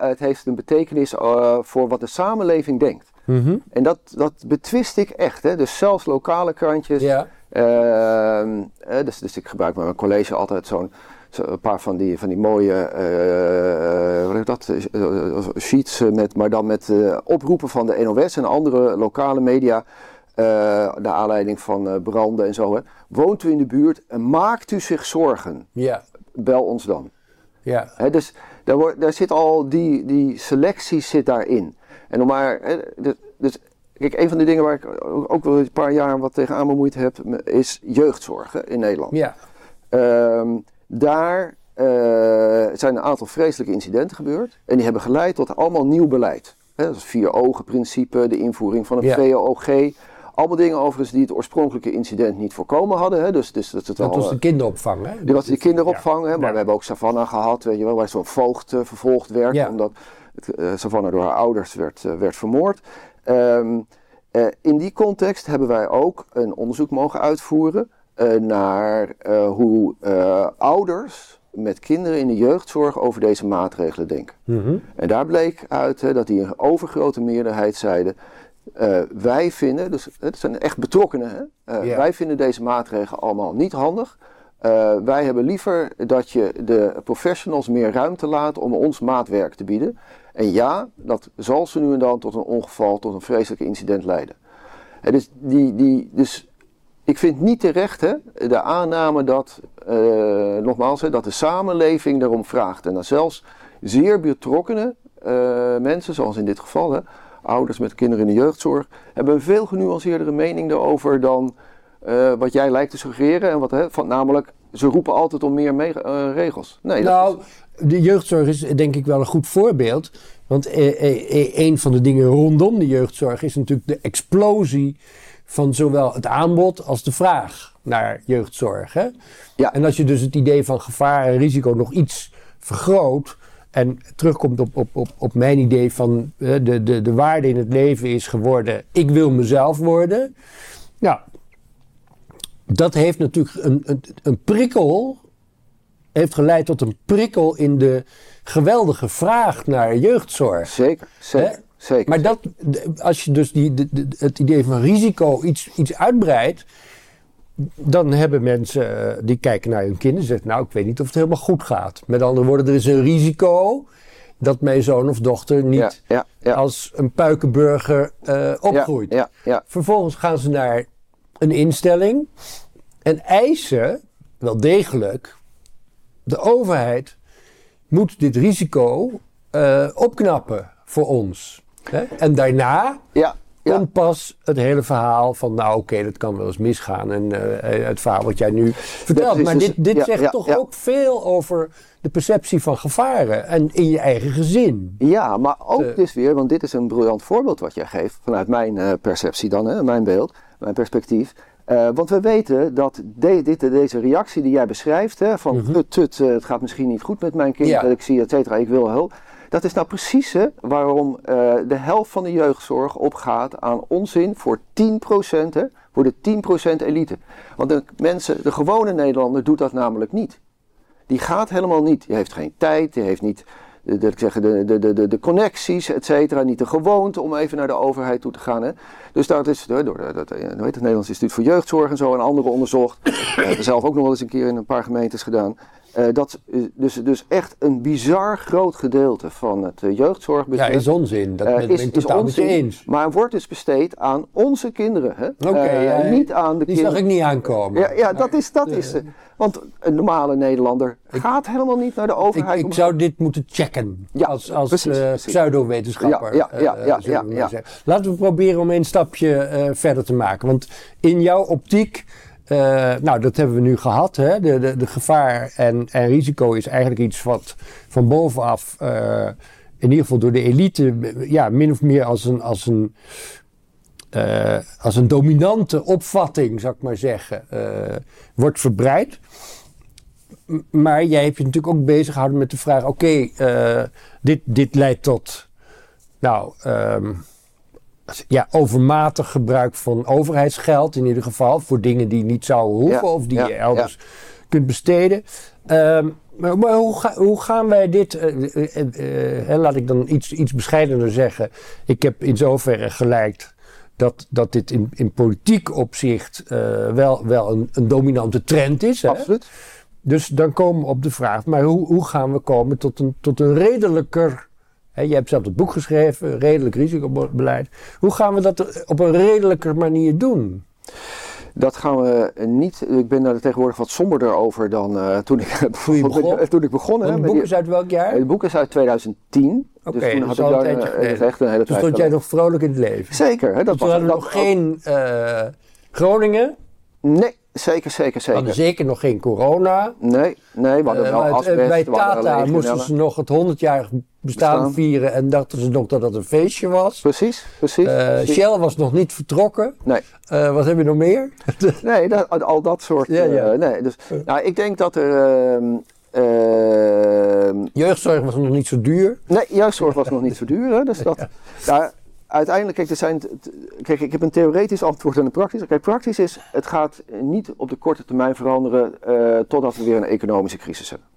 het heeft een betekenis voor wat de samenleving denkt. Mm -hmm. En dat, dat betwist ik echt. Hè. Dus zelfs lokale krantjes. Ja. Ehm, dus, dus ik gebruik bij mijn college altijd zo'n een paar van die, van die mooie uh, wat is dat, uh, sheets, met, maar dan met oproepen van de NOS en andere lokale media. naar aanleiding van branden en zo. Hè. Woont u in de buurt en maakt u zich zorgen? Ja. Bel ons dan. Ja. Hè, dus daar, wordt, daar zit al die, die selectie zit daarin. En om maar, hè, dus, dus Kijk, een van de dingen waar ik ook wel een paar jaar wat tegenaan bemoeid heb, is jeugdzorg in Nederland. Ja. Um, daar uh, zijn een aantal vreselijke incidenten gebeurd. En die hebben geleid tot allemaal nieuw beleid. He, dat is het vier ogen principe, de invoering van een Ja. VOG. Allemaal dingen overigens die het oorspronkelijke incident niet voorkomen hadden. Hè. Dus, dus dat het Dat al, was de kinderopvang, hè? die was de kinderopvang, hè, maar Ja. we hebben ook Savannah gehad, weet je wel, waar zo'n voogd eh, vervolgd werd, Ja. omdat het, eh, Savannah door haar ouders werd, eh, werd vermoord. Ehm, eh, in die context hebben wij ook een onderzoek mogen uitvoeren naar hoe ouders met kinderen in de jeugdzorg over deze maatregelen denken. Mhm. En daar bleek uit hè, dat die een overgrote meerderheid zeiden. wij vinden, dus het zijn echt betrokkenen, hè? Wij vinden deze maatregelen allemaal niet handig. Wij hebben liever dat je de professionals meer ruimte laat om ons maatwerk te bieden. En ja, dat zal ze nu en dan tot een ongeval, tot een vreselijk incident leiden. En dus, die, die, dus ik vind niet terecht hè, de aanname dat, eh, nogmaals, hè, dat de samenleving daarom vraagt. En dan zelfs zeer betrokkenen eh, mensen, zoals in dit geval, hè, ouders met kinderen in de jeugdzorg, hebben een veel genuanceerdere mening daarover dan eh, wat jij lijkt te suggereren. En wat, hè, van, namelijk, ze roepen altijd om meer me- regels. Nee, dat Nou, is- de jeugdzorg is denk ik wel een goed voorbeeld. Want eh, eh, eh, een van de dingen rondom de jeugdzorg is natuurlijk de explosie van zowel het aanbod als de vraag naar jeugdzorg. Hè? Ja. En als je dus het idee van gevaar en risico nog iets vergroot. En terugkomt op, op, op, op mijn idee van de, de, de waarde in het leven is geworden: ik wil mezelf worden. Nou, dat heeft natuurlijk een, een, een prikkel heeft geleid tot een prikkel in de geweldige vraag naar jeugdzorg. zeker, zeker, Hè? zeker. Maar dat, als je dus die, de- de- het idee van risico iets, iets uitbreidt, dan hebben mensen eh, die kijken naar hun kinderen en zeggen, nou, ik weet niet of het helemaal goed gaat. Met andere woorden, er is een risico dat mijn zoon of dochter niet ja, ja, ja. als een puikenburger eh, opgroeit. Ja, ja, ja. Vervolgens gaan ze naar een instelling en eisen wel degelijk de overheid moet dit risico eh, opknappen voor ons. Hè? En daarna Ja, ja. komt pas het hele verhaal van, nou oké, dat kan wel eens misgaan. En eh, het verhaal wat jij nu vertelt. maar dus- dit, dit ja, zegt toch ook veel over de perceptie van gevaren. En in je eigen gezin. Ja, maar ook dus weer, want dit is een briljant voorbeeld wat jij geeft, vanuit mijn eh, perceptie dan, hè, mijn beeld, mijn perspectief. Eh, want we weten dat de- dit, deze reactie die jij beschrijft, hè, van tut, tut, eh, het gaat misschien niet goed met mijn kind. Ja. dat ik zie, et cetera, ik wil hulp. Dat is nou precies hè, waarom eh, de helft van de jeugdzorg opgaat aan onzin voor 10%, hè, voor de 10% elite. Want de mensen, de gewone Nederlander doet dat namelijk niet. Die gaat helemaal niet. Die heeft geen tijd, die heeft niet de, de, de, de, de, connecties, et cetera. Niet de gewoonte om even naar de overheid toe te gaan. Hè. Dus dat is door door dat, eh, heet het Nederlands Instituut voor Jeugdzorg en zo en anderen onderzocht. <coughs> Ik heb zelf ook nog wel eens een keer in een paar gemeentes gedaan. Eh, dat is dus, dus echt een bizar groot gedeelte van het eh, Ja, jeugdzorgbudget is onzin. Dat eh, ben ik totaal met je eens. Maar wordt dus besteed aan onze kinderen. Hè? Oké, Eh, ja, niet aan de Die zag kinderen. ik niet aankomen. Ja, ja dat is, dat is. eh, Want een normale Nederlander gaat helemaal niet naar de overheid. ik zou dit moeten checken Ja, als, als eh, pseudo-wetenschapper. Ja, ja, ja, eh, ja, ja, ja. Laten we proberen om een stapje eh, verder te maken. Want in jouw optiek, eh, nou dat hebben we nu gehad, hè? De, de, gevaar en, en risico is eigenlijk iets wat van bovenaf, eh, in ieder geval door de elite, ja, min of meer als een, als een, eh, als een dominante opvatting, zou ik maar zeggen, wordt verbreid. Maar jij hebt je natuurlijk ook bezig gehouden met de vraag: oké, dit, dit leidt tot nou, ehm, ja, overmatig gebruik van overheidsgeld, in ieder geval, voor dingen die niet zouden hoeven Ja, of die ja, je elders kunt besteden. Ehm, maar maar hoe, ga- hoe gaan wij dit, eh, eh, eh, laat ik dan iets, iets bescheidener zeggen. Ik heb in zoverre gelijk dat, dat dit in, in politiek opzicht wel, wel een, een dominante trend is. Hè? Absoluut. Dus dan komen we op de vraag, maar hoe, hoe gaan we komen tot een, tot een redelijker... Je hebt zelf het boek geschreven, redelijk risicobeleid. Hoe gaan we dat op een redelijker manier doen? Dat gaan we niet. Ik ben daar tegenwoordig wat somberder over dan eh, toen ik <laughs> Toen <laughs> begon? toen ik begon. het boek is uit welk jaar? Het boek is uit 2010. Oké, dus toen had ik een daar tijdje eh, echt een hele Toen tijd stond jij nog vrolijk in het leven. Zeker, hè, dat Toen was hadden dat nog geen eh, Groningen. Nee, zeker, zeker, We zeker. hadden zeker nog geen corona. Nee, nee, we hadden Eh, wel het- asbest. bij we Tata moesten ze nog het 100-jarig bestaan, Bestaan. vieren en dachten ze nog dat het een feestje was. Precies, precies. Eh, precies. Shell was nog niet vertrokken. Nee, Eh, wat heb je nog meer? <laughs> nee dat, al dat soort. Ja, ja. eh, nee, dus, nou, ik denk dat er. ehm, ehm, Jeugdzorg was nog niet zo duur. Nee, jeugdzorg was nog niet zo duur. Hè? Dus dat, <laughs> ja, uiteindelijk, kijk, er zijn, kijk, ik heb een theoretisch antwoord en een praktisch. Kijk, praktisch is, het gaat niet op de korte termijn veranderen eh, totdat we weer een economische crisis hebben.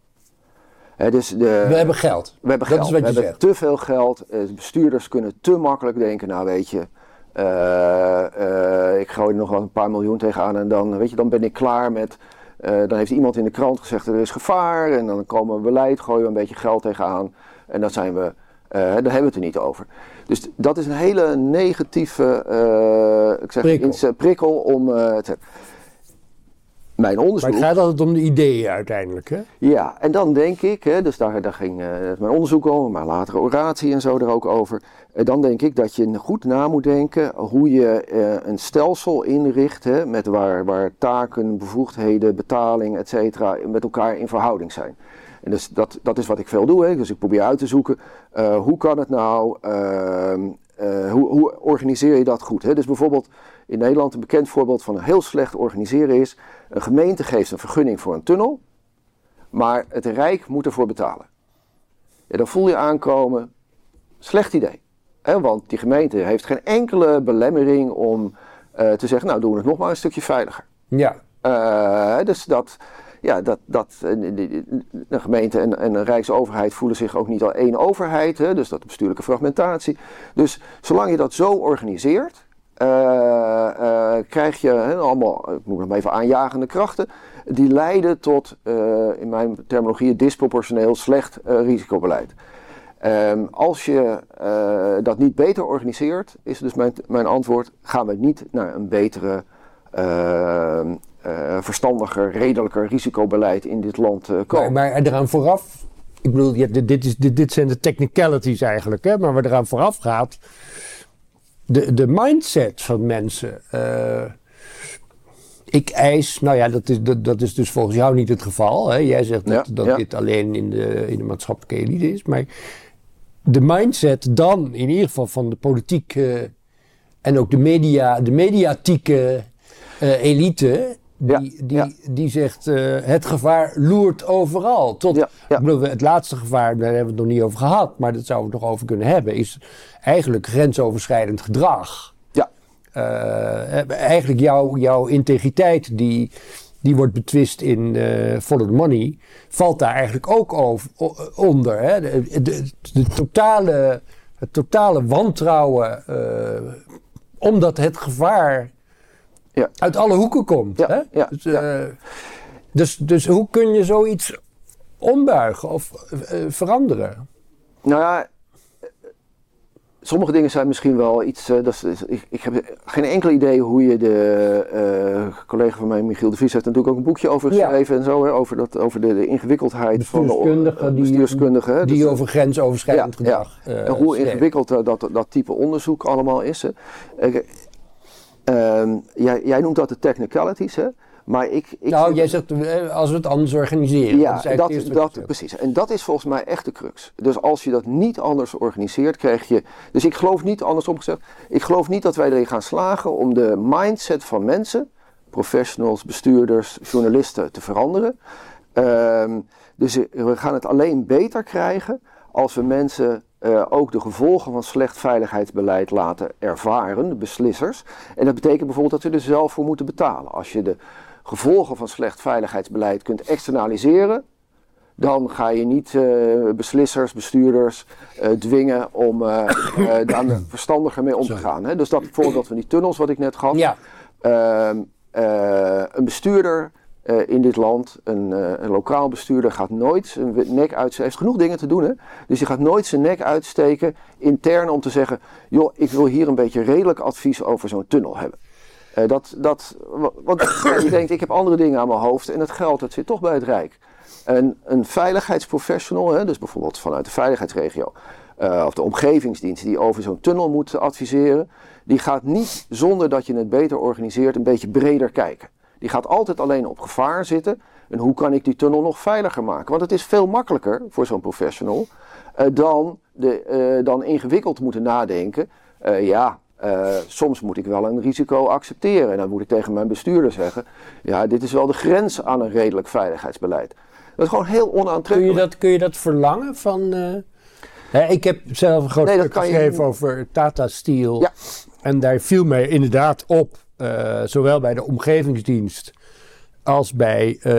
Dus de, We hebben geld. we hebben dat geld. is wat we je hebben zegt. te veel geld. Eh, bestuurders kunnen te makkelijk denken, nou weet je, eh, ik gooi er nog wel een paar miljoen tegenaan en dan, weet je, dan ben ik klaar met... dan heeft iemand in de krant gezegd er is gevaar en dan komen we beleid, gooien we een beetje geld tegenaan en dan zijn we, eh, dan hebben we het er niet over. Dus dat is een hele negatieve eh, ik zeg, Prikkel. iets, eh, prikkel om te... Mijn Maar onderzoek... het gaat altijd om de ideeën uiteindelijk. Hè? Ja, en dan denk ik, hè, dus daar, daar ging mijn onderzoek over, maar latere oratie en zo er ook over. Eh, dan denk ik dat je goed na moet denken hoe je een stelsel inricht, hè, met waar, waar taken, bevoegdheden, betaling, et cetera, met elkaar in verhouding zijn. En dus dat, dat is wat ik veel doe. Hè. Dus ik probeer uit te zoeken, eh, hoe kan het nou, ehm, eh, hoe, hoe organiseer je dat goed? Hè? Dus bijvoorbeeld in Nederland een bekend voorbeeld van een heel slecht organiseren is, een gemeente geeft een vergunning voor een tunnel, maar het Rijk moet ervoor betalen. Ja, dan voel je aankomen, slecht idee. Hè, want die gemeente heeft geen enkele belemmering om eh, te zeggen, nou doen we het nog maar een stukje veiliger. Ja. Dus dat, ja, dat, dat de gemeente en, en de Rijksoverheid voelen zich ook niet al één overheid, hè, dus dat bestuurlijke fragmentatie. Dus zolang je dat zo organiseert, eh, eh, krijg je allemaal, ik moet nog even aanjagende krachten, die leiden tot, eh, in mijn terminologie, disproportioneel slecht risicobeleid. Ehm, als je dat niet beter organiseert, is dus mijn, mijn antwoord, gaan we niet naar een betere, eh, verstandiger, redelijker risicobeleid in dit land Maar, komen. maar eraan vooraf ik bedoel, ja, dit, dit, is, dit, dit zijn de technicalities eigenlijk, hè, maar wat eraan vooraf gaat. De, de mindset van mensen. eh, ik eis, nou ja, dat is, dat, dat is dus volgens jou niet het geval. Hè? Jij zegt dat, Ja, dat ja. dit alleen in de, in de maatschappelijke elite is. Maar de mindset dan, in ieder geval van de politiek en ook de, media, de mediatieke elite, die, Ja, die, ja. die zegt eh, het gevaar loert overal. Tot, Ja. Ik bedoel, het laatste gevaar, daar hebben we het nog niet over gehad, maar dat zouden we het nog over kunnen hebben, is eigenlijk grensoverschrijdend gedrag. Ja, Eh, eigenlijk jouw, jouw integriteit, die, die wordt betwist in eh Follow the Money, valt daar eigenlijk ook over, onder. Hè? De, de, de totale, het totale wantrouwen, eh, omdat het gevaar Ja. uit alle hoeken komt. Ja, Hè? ja, dus, eh, dus, dus hoe kun je zoiets ombuigen of eh, veranderen? Nou ja, eh, sommige dingen zijn misschien wel iets. eh, dat is, ik, ik heb geen enkel idee hoe je de. eh, collega van mij, Michiel de Vries, heeft er natuurlijk ook een boekje over geschreven en zo. Hè, over, dat, over de, de ingewikkeldheid van de Bestuurskundige die- Die dus- over grensoverschrijdend gedrag. eh, en hoe schreef. ingewikkeld eh, dat, dat type onderzoek allemaal is. Hè. Ik, ehm, jij, jij noemt dat de technicalities, hè? Maar ik. ik Nou, jij zegt eh, als we het anders organiseren. ja, dat, dat, precies. En dat is volgens mij echt de crux. Dus als je dat niet anders organiseert, krijg je. Dus ik geloof niet, andersom gezegd, ik geloof niet dat wij erin gaan slagen om de mindset van mensen, professionals, bestuurders, journalisten, te veranderen. Ehm, dus we gaan het alleen beter krijgen als we mensen eh, ook de gevolgen van slecht veiligheidsbeleid laten ervaren, de beslissers. En dat betekent bijvoorbeeld dat ze er zelf voor moeten betalen. Als je de gevolgen van slecht veiligheidsbeleid kunt externaliseren, dan ga je niet eh, beslissers, bestuurders eh, dwingen om <coughs> daar verstandiger mee om te gaan. Hè? Dus dat voorbeeld van die tunnels wat ik net gaf. Ja, Ehm, eh, een bestuurder eh, in dit land, een, eh, een lokaal bestuurder, gaat nooit zijn nek uitsteken. heeft genoeg dingen te doen, hè? Dus die gaat nooit zijn nek uitsteken intern om te zeggen: joh, ik wil hier een beetje redelijk advies over zo'n tunnel hebben. Eh, dat, dat, wa- want je denkt, ik heb andere dingen aan mijn hoofd en het geld dat zit toch bij het Rijk. En een veiligheidsprofessional, hè, dus bijvoorbeeld vanuit de veiligheidsregio of de omgevingsdienst die over zo'n tunnel moet adviseren, die gaat niet zonder dat je het beter organiseert een beetje breder kijken. Die gaat altijd alleen op gevaar zitten en hoe kan ik die tunnel nog veiliger maken? Want het is veel makkelijker voor zo'n professional eh, dan, de, eh, dan ingewikkeld moeten nadenken. Eh, ja, soms moet ik wel een risico accepteren. En dan moet ik tegen mijn bestuurder zeggen: ja, dit is wel de grens aan een redelijk veiligheidsbeleid. Dat is gewoon heel kun je onaantrekkelijk. dat, kun je dat verlangen van... hè, ik heb zelf een groot Nee, stuk je geschreven over Tata Steel. Ja. En daar viel mij inderdaad op, eh, zowel bij de omgevingsdienst als bij eh,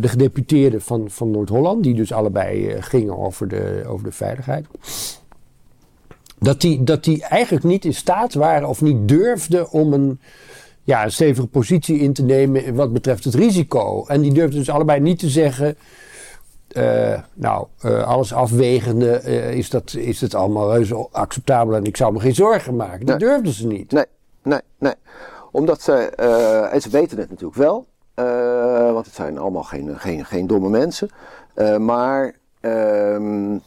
de gedeputeerden van, van Noord-Holland, die dus allebei eh, gingen over de, over de veiligheid. Dat die, dat die eigenlijk niet in staat waren of niet durfden om een, ja, een stevige positie in te nemen wat betreft het risico. En die durfden dus allebei niet te zeggen. nou, alles afwegende is, dat, is het allemaal reuze acceptabel en ik zou me geen zorgen maken. Dat Nee. durfden ze niet. Nee, nee, nee. Omdat ze, eh, en ze weten het natuurlijk wel, eh, want het zijn allemaal geen, geen, geen domme mensen. Eh, maar, ehm,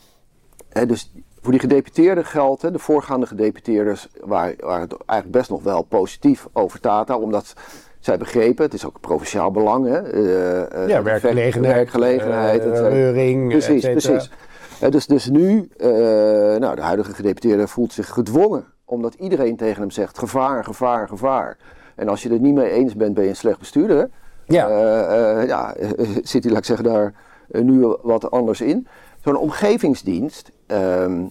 hè, dus voor die gedeputeerden geldt, hè, de voorgaande gedeputeerders waren, waren het eigenlijk best nog wel positief over Tata, omdat zij begrepen, het is ook provinciaal belang. Hè, Ja, werkgelegenheid, werkgelegenheid, reuring, Precies, precies. Dus, dus nu, nou, de huidige gedeputeerde voelt zich gedwongen, omdat iedereen tegen hem zegt: gevaar, gevaar, gevaar. En als je het niet mee eens bent, ben je een slecht bestuurder. Ja. Eh, eh, ja, <laughs> zit hij, laat ik zeggen, daar eh, nu wat anders in. Zo'n omgevingsdienst. ehm,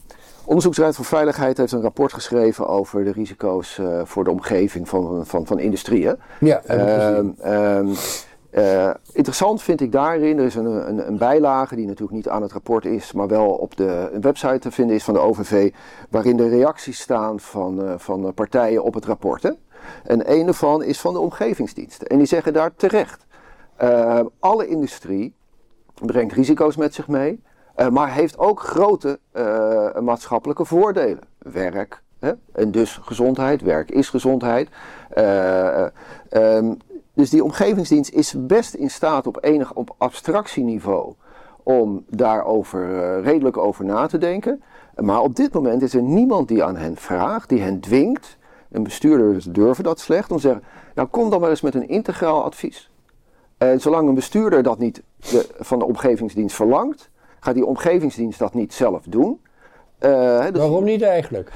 Onderzoeksraad voor Veiligheid heeft een rapport geschreven over de risico's voor de omgeving van, van, van industrie. hè? Ja, ik eh, interessant vind ik daarin, er is een, een, een bijlage die natuurlijk niet aan het rapport is, maar wel op de website te vinden is van de OVV, waarin de reacties staan van, eh, van partijen op het rapport. En een daarvan is van de omgevingsdiensten. En die zeggen daar terecht, eh, alle industrie brengt risico's met zich mee, maar heeft ook grote maatschappelijke voordelen. Werk, hè? en dus gezondheid, werk is gezondheid. Eh, ehm, dus die omgevingsdienst is best in staat op enig op abstractieniveau om daarover uh, redelijk over na te denken. Maar op dit moment is er niemand die aan hen vraagt, die hen dwingt. En bestuurders durven dat slecht om te zeggen: Nou, kom dan maar eens met een integraal advies. En zolang een bestuurder dat niet van de omgevingsdienst verlangt, gaat die omgevingsdienst dat niet zelf doen. Dus Waarom niet eigenlijk?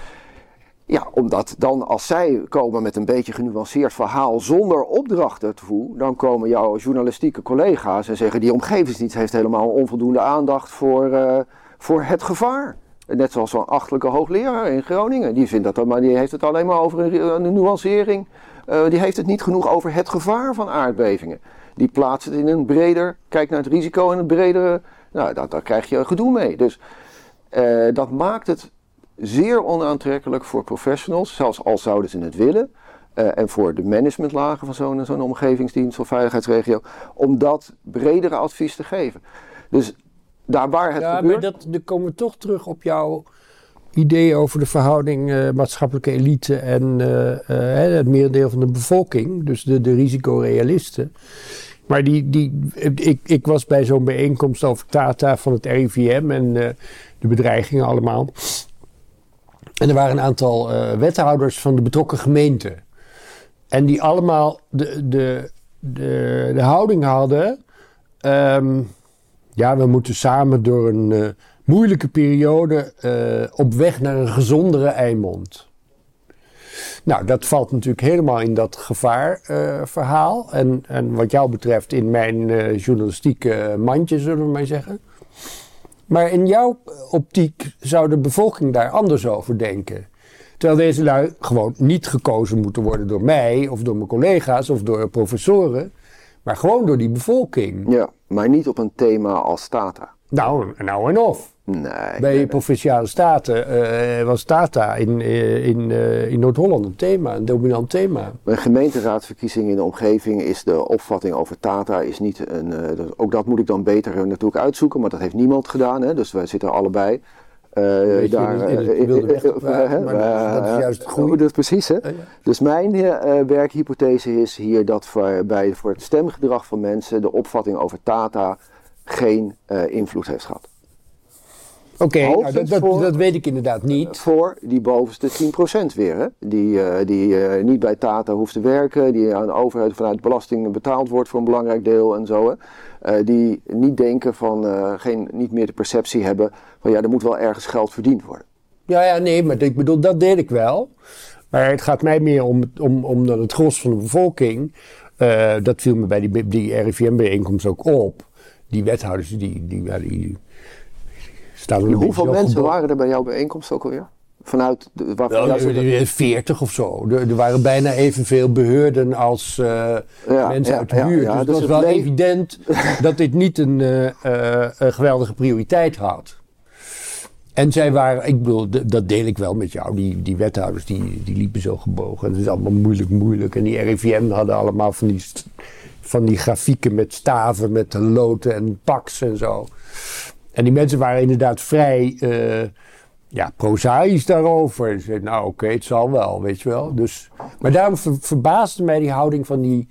Ja, omdat dan als zij komen met een beetje genuanceerd verhaal zonder opdrachten ertoe, dan komen jouw journalistieke collega's en zeggen die omgevingsdienst heeft helemaal onvoldoende aandacht voor, uh, voor het gevaar. Net zoals zo'n achtelijke hoogleraar in Groningen. Die, vindt dat, maar die heeft het alleen maar over een, nuancering. Uh, die heeft het niet genoeg over het gevaar van aardbevingen. Die plaatst het in een breder, kijk naar het risico en een bredere. Nou, daar, krijg je gedoe mee. Dus uh, dat maakt het zeer onaantrekkelijk voor professionals, zelfs al zouden ze het willen. Uh, en voor de managementlagen van zo'n zo'n omgevingsdienst of veiligheidsregio, om dat bredere advies te geven. Dus daar waar het ja, gebeurt... maar dat, dan komen we toch terug op jouw idee over de verhouding uh, maatschappelijke elite en uh, het merendeel van de bevolking, dus de, de risicorealisten. Maar die, die, ik, ik was bij zo'n bijeenkomst over Tata van het RIVM en de bedreigingen allemaal. En er waren een aantal wethouders van de betrokken gemeenten. En die allemaal de, de, de, de houding hadden. Um, ja, we moeten samen door een uh, moeilijke periode uh, op weg naar een gezondere Eimond. Nou, dat valt natuurlijk helemaal in dat gevaarverhaal. En, en wat jou betreft in mijn journalistieke mandje, zullen we maar zeggen. Maar in jouw optiek zou de bevolking daar anders over denken. Terwijl deze lui gewoon niet gekozen moeten worden door mij of door mijn collega's of door professoren. Maar gewoon door die bevolking. Ja, maar niet op een thema als Tata. Nou, nou en of. Nee. Bij nee, provinciale staten uh, was Tata in, uh, in, uh, in Noord-Holland een thema, een dominant thema. Bij gemeenteraadsverkiezingen in de omgeving is de opvatting over Tata is niet een. ook dat moet ik dan beter natuurlijk uitzoeken, maar dat heeft niemand gedaan. Hè, dus wij zitten allebei. Uh, daar, in het, in het weg, maar dat is juist het goede. Dat precies, hè? Dus mijn werkhypothese is hier dat voor, bij, voor het stemgedrag van mensen de opvatting over Tata geen invloed heeft gehad. Oké, okay, nou, dat, dat, dat, weet ik inderdaad niet. Voor die bovenste 10% weer, hè? die, die niet bij Tata hoeft te werken, die aan de overheid vanuit belasting betaald wordt voor een belangrijk deel en zo. Hè? Uh, die niet denken van, geen, niet meer de perceptie hebben van ja, er moet wel ergens geld verdiend worden. Ja, ja, nee, maar ik bedoel, dat deed ik wel. Maar het gaat mij meer om, om, om dat het gros van de bevolking, dat viel me bij die, die RIVM-bijeenkomst ook op. Die wethouders, die, die, die, die staan er Hoeveel mensen waren er bij jouw bijeenkomst ook alweer? Vanuit de, waarvan ja, 40 of zo. Er, er, waren bijna evenveel beheerden als uh, ja, mensen ja, uit de buurt. dus het was wel evident <laughs> dat dit niet een, uh, uh, een geweldige prioriteit had. En zij waren, ik bedoel, dat deel ik wel met jou. Die, die wethouders die, die liepen zo gebogen. Het is allemaal moeilijk, moeilijk. En die RIVM hadden allemaal van die, van die grafieken met staven, met de loten en paks en zo. En die mensen waren inderdaad vrij ja, prozaïs daarover. En zei, nou oké, het zal wel, weet je wel. Dus, maar daarom verbaasde mij die houding van die,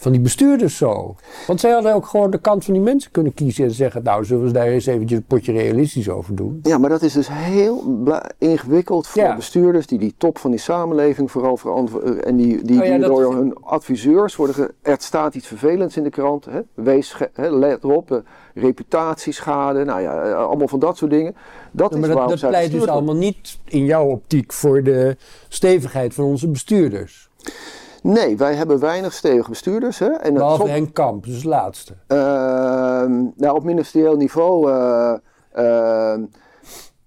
van die bestuurders zo. Want zij hadden ook gewoon de kant van die mensen kunnen kiezen en zeggen, nou zullen we daar eens eventjes een potje realistisch over doen. Ja, maar dat is dus heel ingewikkeld voor bestuurders die die top van die samenleving vooral verantwoorden. En die, die, oh die door hun adviseurs worden, er staat iets vervelends in de krant, hè? wees, hè, let op, reputatieschade, nou ja, eh, allemaal van dat soort dingen. Dat, is dat, dat pleit dus allemaal niet in jouw optiek voor de stevigheid van onze bestuurders. Nee, wij hebben weinig stevige bestuurders. Hè? En Behalve. Henk Kamp, dus laatste. Uh, nou, op ministerieel niveau... Uh,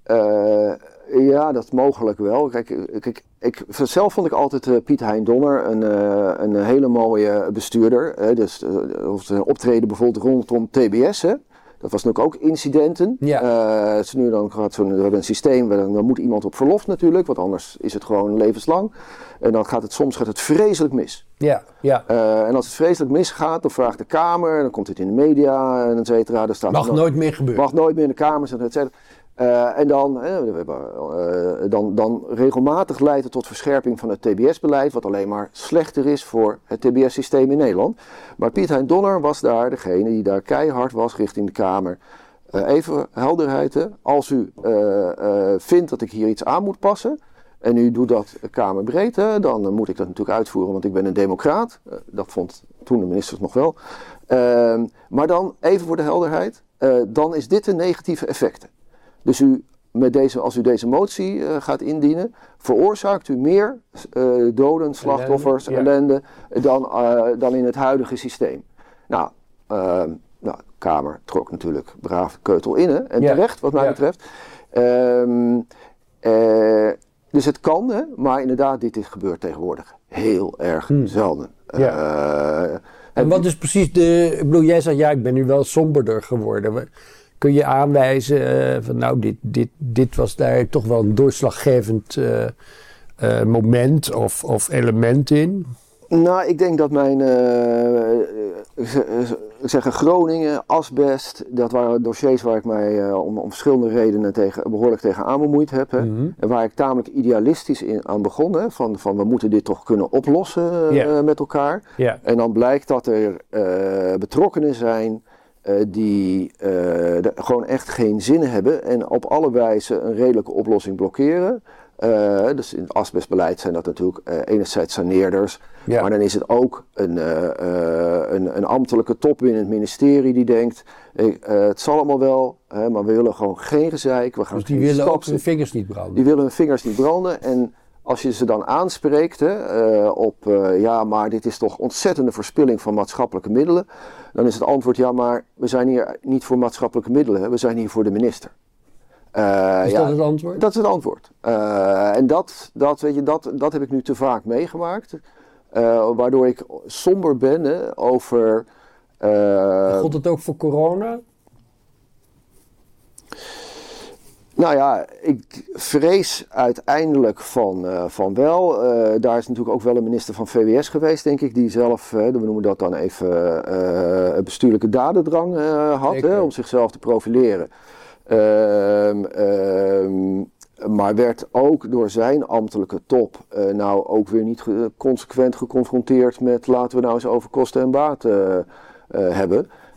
uh, ja, dat mogelijk wel. Kijk, kijk ik, zelf vond ik altijd Piet Hein Donner een, een hele mooie bestuurder. Hè? Dus of optreden bijvoorbeeld rondom TBS. Hè? Dat was natuurlijk ook incidenten. Ja. Uh, nu dan gaat zo'n, we hebben een systeem, dan moet iemand op verlof natuurlijk, want anders is het gewoon levenslang. En dan gaat het soms gaat het vreselijk mis. Ja, ja. Uh, en als het vreselijk misgaat, dan vraagt de Kamer, dan komt het in de media en et cetera. Dan staat mag nooit meer gebeuren. Mag nooit meer in de Kamer, et cetera. Uh, en dan, uh, dan, dan regelmatig leidt het tot verscherping van het TBS-beleid, wat alleen maar slechter is voor het TBS-systeem in Nederland. Maar Piet Hein Donner was daar degene die daar keihard was richting de Kamer. eh, even helderheid. Als u eh, eh, vindt dat ik hier iets aan moet passen. En u doet dat kamerbreed, hè, dan eh, moet ik dat natuurlijk uitvoeren, want ik ben een democraat. Eh, dat vond toen de ministers nog wel. Ehm, maar dan, even voor de helderheid, eh, dan is dit de negatieve effecten. Dus u, met deze, als u deze motie eh, gaat indienen, veroorzaakt u meer eh, doden, slachtoffers, ja. ellende, dan, eh, dan in het huidige systeem. Nou, ehm, nou, de Kamer trok natuurlijk braaf keutel in, hè, en Ja. terecht wat mij Ja. betreft. Ehm, eh, dus het kan, hè, maar inderdaad, dit is gebeurt tegenwoordig heel erg zelden. Hmm. Ja. Eh, En wat is precies de. Ik bedoel, jij zegt ja, ik ben nu wel somberder geworden. Kun je aanwijzen eh, van nou, dit, dit, dit was daar toch wel een doorslaggevend eh, eh, moment of, of element in? Nou, ik denk dat mijn, eh, eh, z- z- zeggen Groningen, asbest, dat waren dossiers waar ik mij om, om verschillende redenen tegen, behoorlijk tegen aan bemoeid heb. Hè. Mhm. En waar ik tamelijk idealistisch in, aan begon, hè, van, van we moeten dit toch kunnen oplossen met elkaar. En dan blijkt dat er betrokkenen zijn die eh, gewoon echt geen zin hebben en op alle wijze een redelijke oplossing blokkeren. Eh, dus in het asbestbeleid zijn dat natuurlijk eh, enerzijds saneerders, Ja. maar dan is het ook een, eh, eh, een, een ambtelijke top binnen het ministerie die denkt, eh, eh, het zal allemaal wel, hè, maar we willen gewoon geen gezeik. We gaan Dus die willen ook hun vingers niet branden. die willen hun vingers niet branden. En als je ze dan aanspreekt hè, eh, op, eh, ja, maar dit is toch ontzettende verspilling van maatschappelijke middelen. Dan is het antwoord, ja, maar we zijn hier niet voor maatschappelijke middelen, we zijn hier voor de minister. Eh, is ja, dat het antwoord? dat is het antwoord. En dat, dat, weet je, dat, dat heb ik nu te vaak meegemaakt. Waardoor ik somber ben hè, over. eh, Gold het ook voor corona? Nou ja, ik vrees uiteindelijk van, eh, van wel. Eh, daar is natuurlijk ook wel een minister van VWS geweest, denk ik, die zelf, eh, we noemen dat dan even, bestuurlijke dadendrang had, hè, om zichzelf te profileren. Ehm, ehm, maar werd ook door zijn ambtelijke top nou ook weer niet ge- consequent geconfronteerd met laten we nou eens over kosten en baten eh,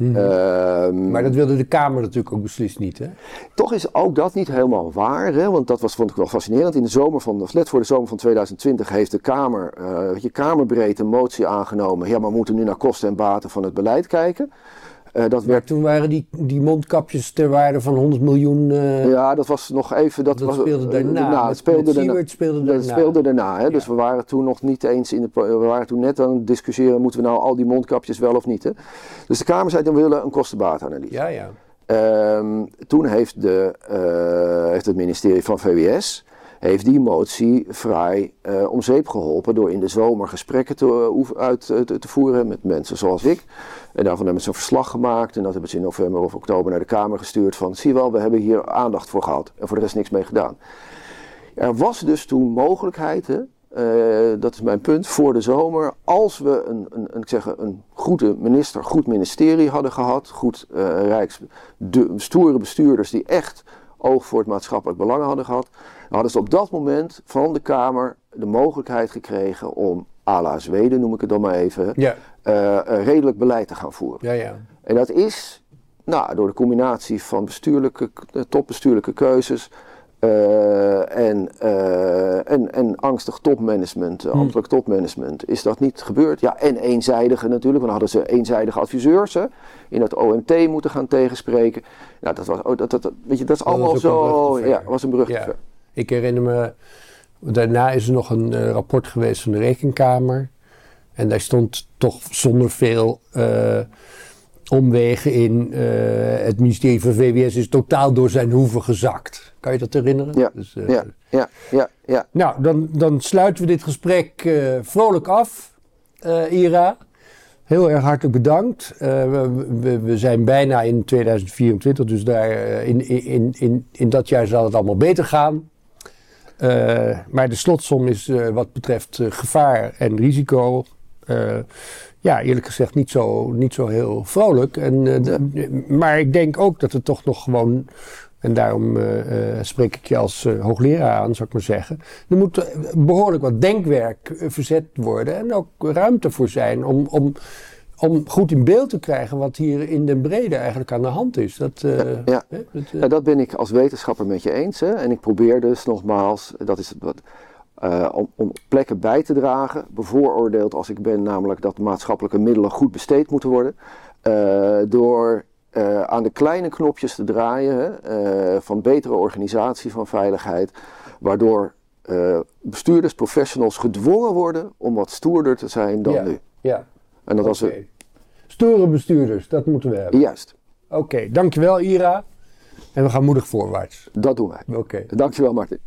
hebben. Ehm, Maar dat wilde de Kamer natuurlijk ook beslist niet, hè? toch is ook dat niet helemaal waar, hè? want dat was, vond ik wel fascinerend. In de zomer van, of net voor de zomer van 2020 heeft de Kamer, weet je, kamerbreed een motie aangenomen. Ja, maar we moeten nu naar kosten en baten van het beleid kijken. Eh, dat werd, toen waren die, die mondkapjes ter waarde van 100 miljoen. eh, ja, dat was nog even. Dat, dat was, speelde eh, daarna. Met- het speelde daarna. Dat daarna. speelde daarna. Hè? Dus we waren toen nog niet eens in de. We waren toen net aan het discussiëren: moeten we nou al die mondkapjes wel of niet? Hè? Dus de Kamer zei: dan we willen een kostenbaatanalyse. Ja, ja. Ehm, toen heeft, de, heeft het ministerie van VWS heeft die motie vrij eh, om zeep geholpen door in de zomer gesprekken te, eh, uit, eh, te, voeren met mensen zoals ik. En daarvan hebben ze een verslag gemaakt en dat hebben ze in november of oktober naar de Kamer gestuurd van zie wel, we hebben hier aandacht voor gehad en voor de rest niks mee gedaan. Er was dus toen mogelijkheid, dat is mijn punt, voor de zomer, als we een, een, ik zeg, een goede minister, goed ministerie hadden gehad, goed rijks, de, stoere bestuurders die echt oog voor het maatschappelijk belang hadden gehad, hadden ze op dat moment van de Kamer de mogelijkheid gekregen om, à la Zweden noem ik het dan maar even, Ja, eh, een redelijk beleid te gaan voeren. ja, ja. En dat is nou, door de combinatie van bestuurlijke, eh, topbestuurlijke keuzes eh, en, eh, en, en angstig topmanagement, eh, ambtelijk topmanagement, is dat niet gebeurd. Ja, en eenzijdige natuurlijk, want dan hadden ze eenzijdige adviseurs hè, in het OMT moeten gaan tegenspreken. Nou, dat was, oh, dat, dat, weet je, dat is allemaal zo, ja, was een brug. Ik herinner me, daarna is er nog een eh, rapport geweest van de Rekenkamer. En daar stond toch zonder veel eh, omwegen in. eh, het ministerie van VWS is totaal door zijn hoeven gezakt. Kan je dat herinneren? Ja, Dus, Ja, ja, ja, ja. Nou, dan, dan sluiten we dit gesprek vrolijk af, Ira. Heel erg hartelijk bedankt. We, we, we zijn bijna in 2024, dus daar, in, in, in, in dat jaar zal het allemaal beter gaan. Eh, maar de slotsom is eh, wat betreft eh, gevaar en risico. ja, eerlijk gezegd niet zo, niet zo heel vrolijk. En, eh, d- Maar ik denk ook dat het toch nog gewoon. En daarom spreek ik je als hoogleraar aan, zou ik maar zeggen. Er moet eh, behoorlijk wat denkwerk verzet worden. En ook ruimte voor zijn om, om, om goed in beeld te krijgen wat hier in den brede eigenlijk aan de hand is. Dat, eh, ja. hè, dat, eh, Ja, dat ben ik als wetenschapper met je eens. Hè? En ik probeer dus nogmaals, dat is wat, eh, om, om plekken bij te dragen, bevooroordeeld als ik ben, namelijk dat maatschappelijke middelen goed besteed moeten worden, door aan de kleine knopjes te draaien hè, van betere organisatie van veiligheid, waardoor bestuurders, professionals gedwongen worden om wat stoerder te zijn dan ja, nu. Ja, En dat als oké. we, Stoere bestuurders, dat moeten we hebben. juist, Oké, dankjewel Ira. En we gaan moedig voorwaarts. dat doen wij. Oké. Dankjewel Martin.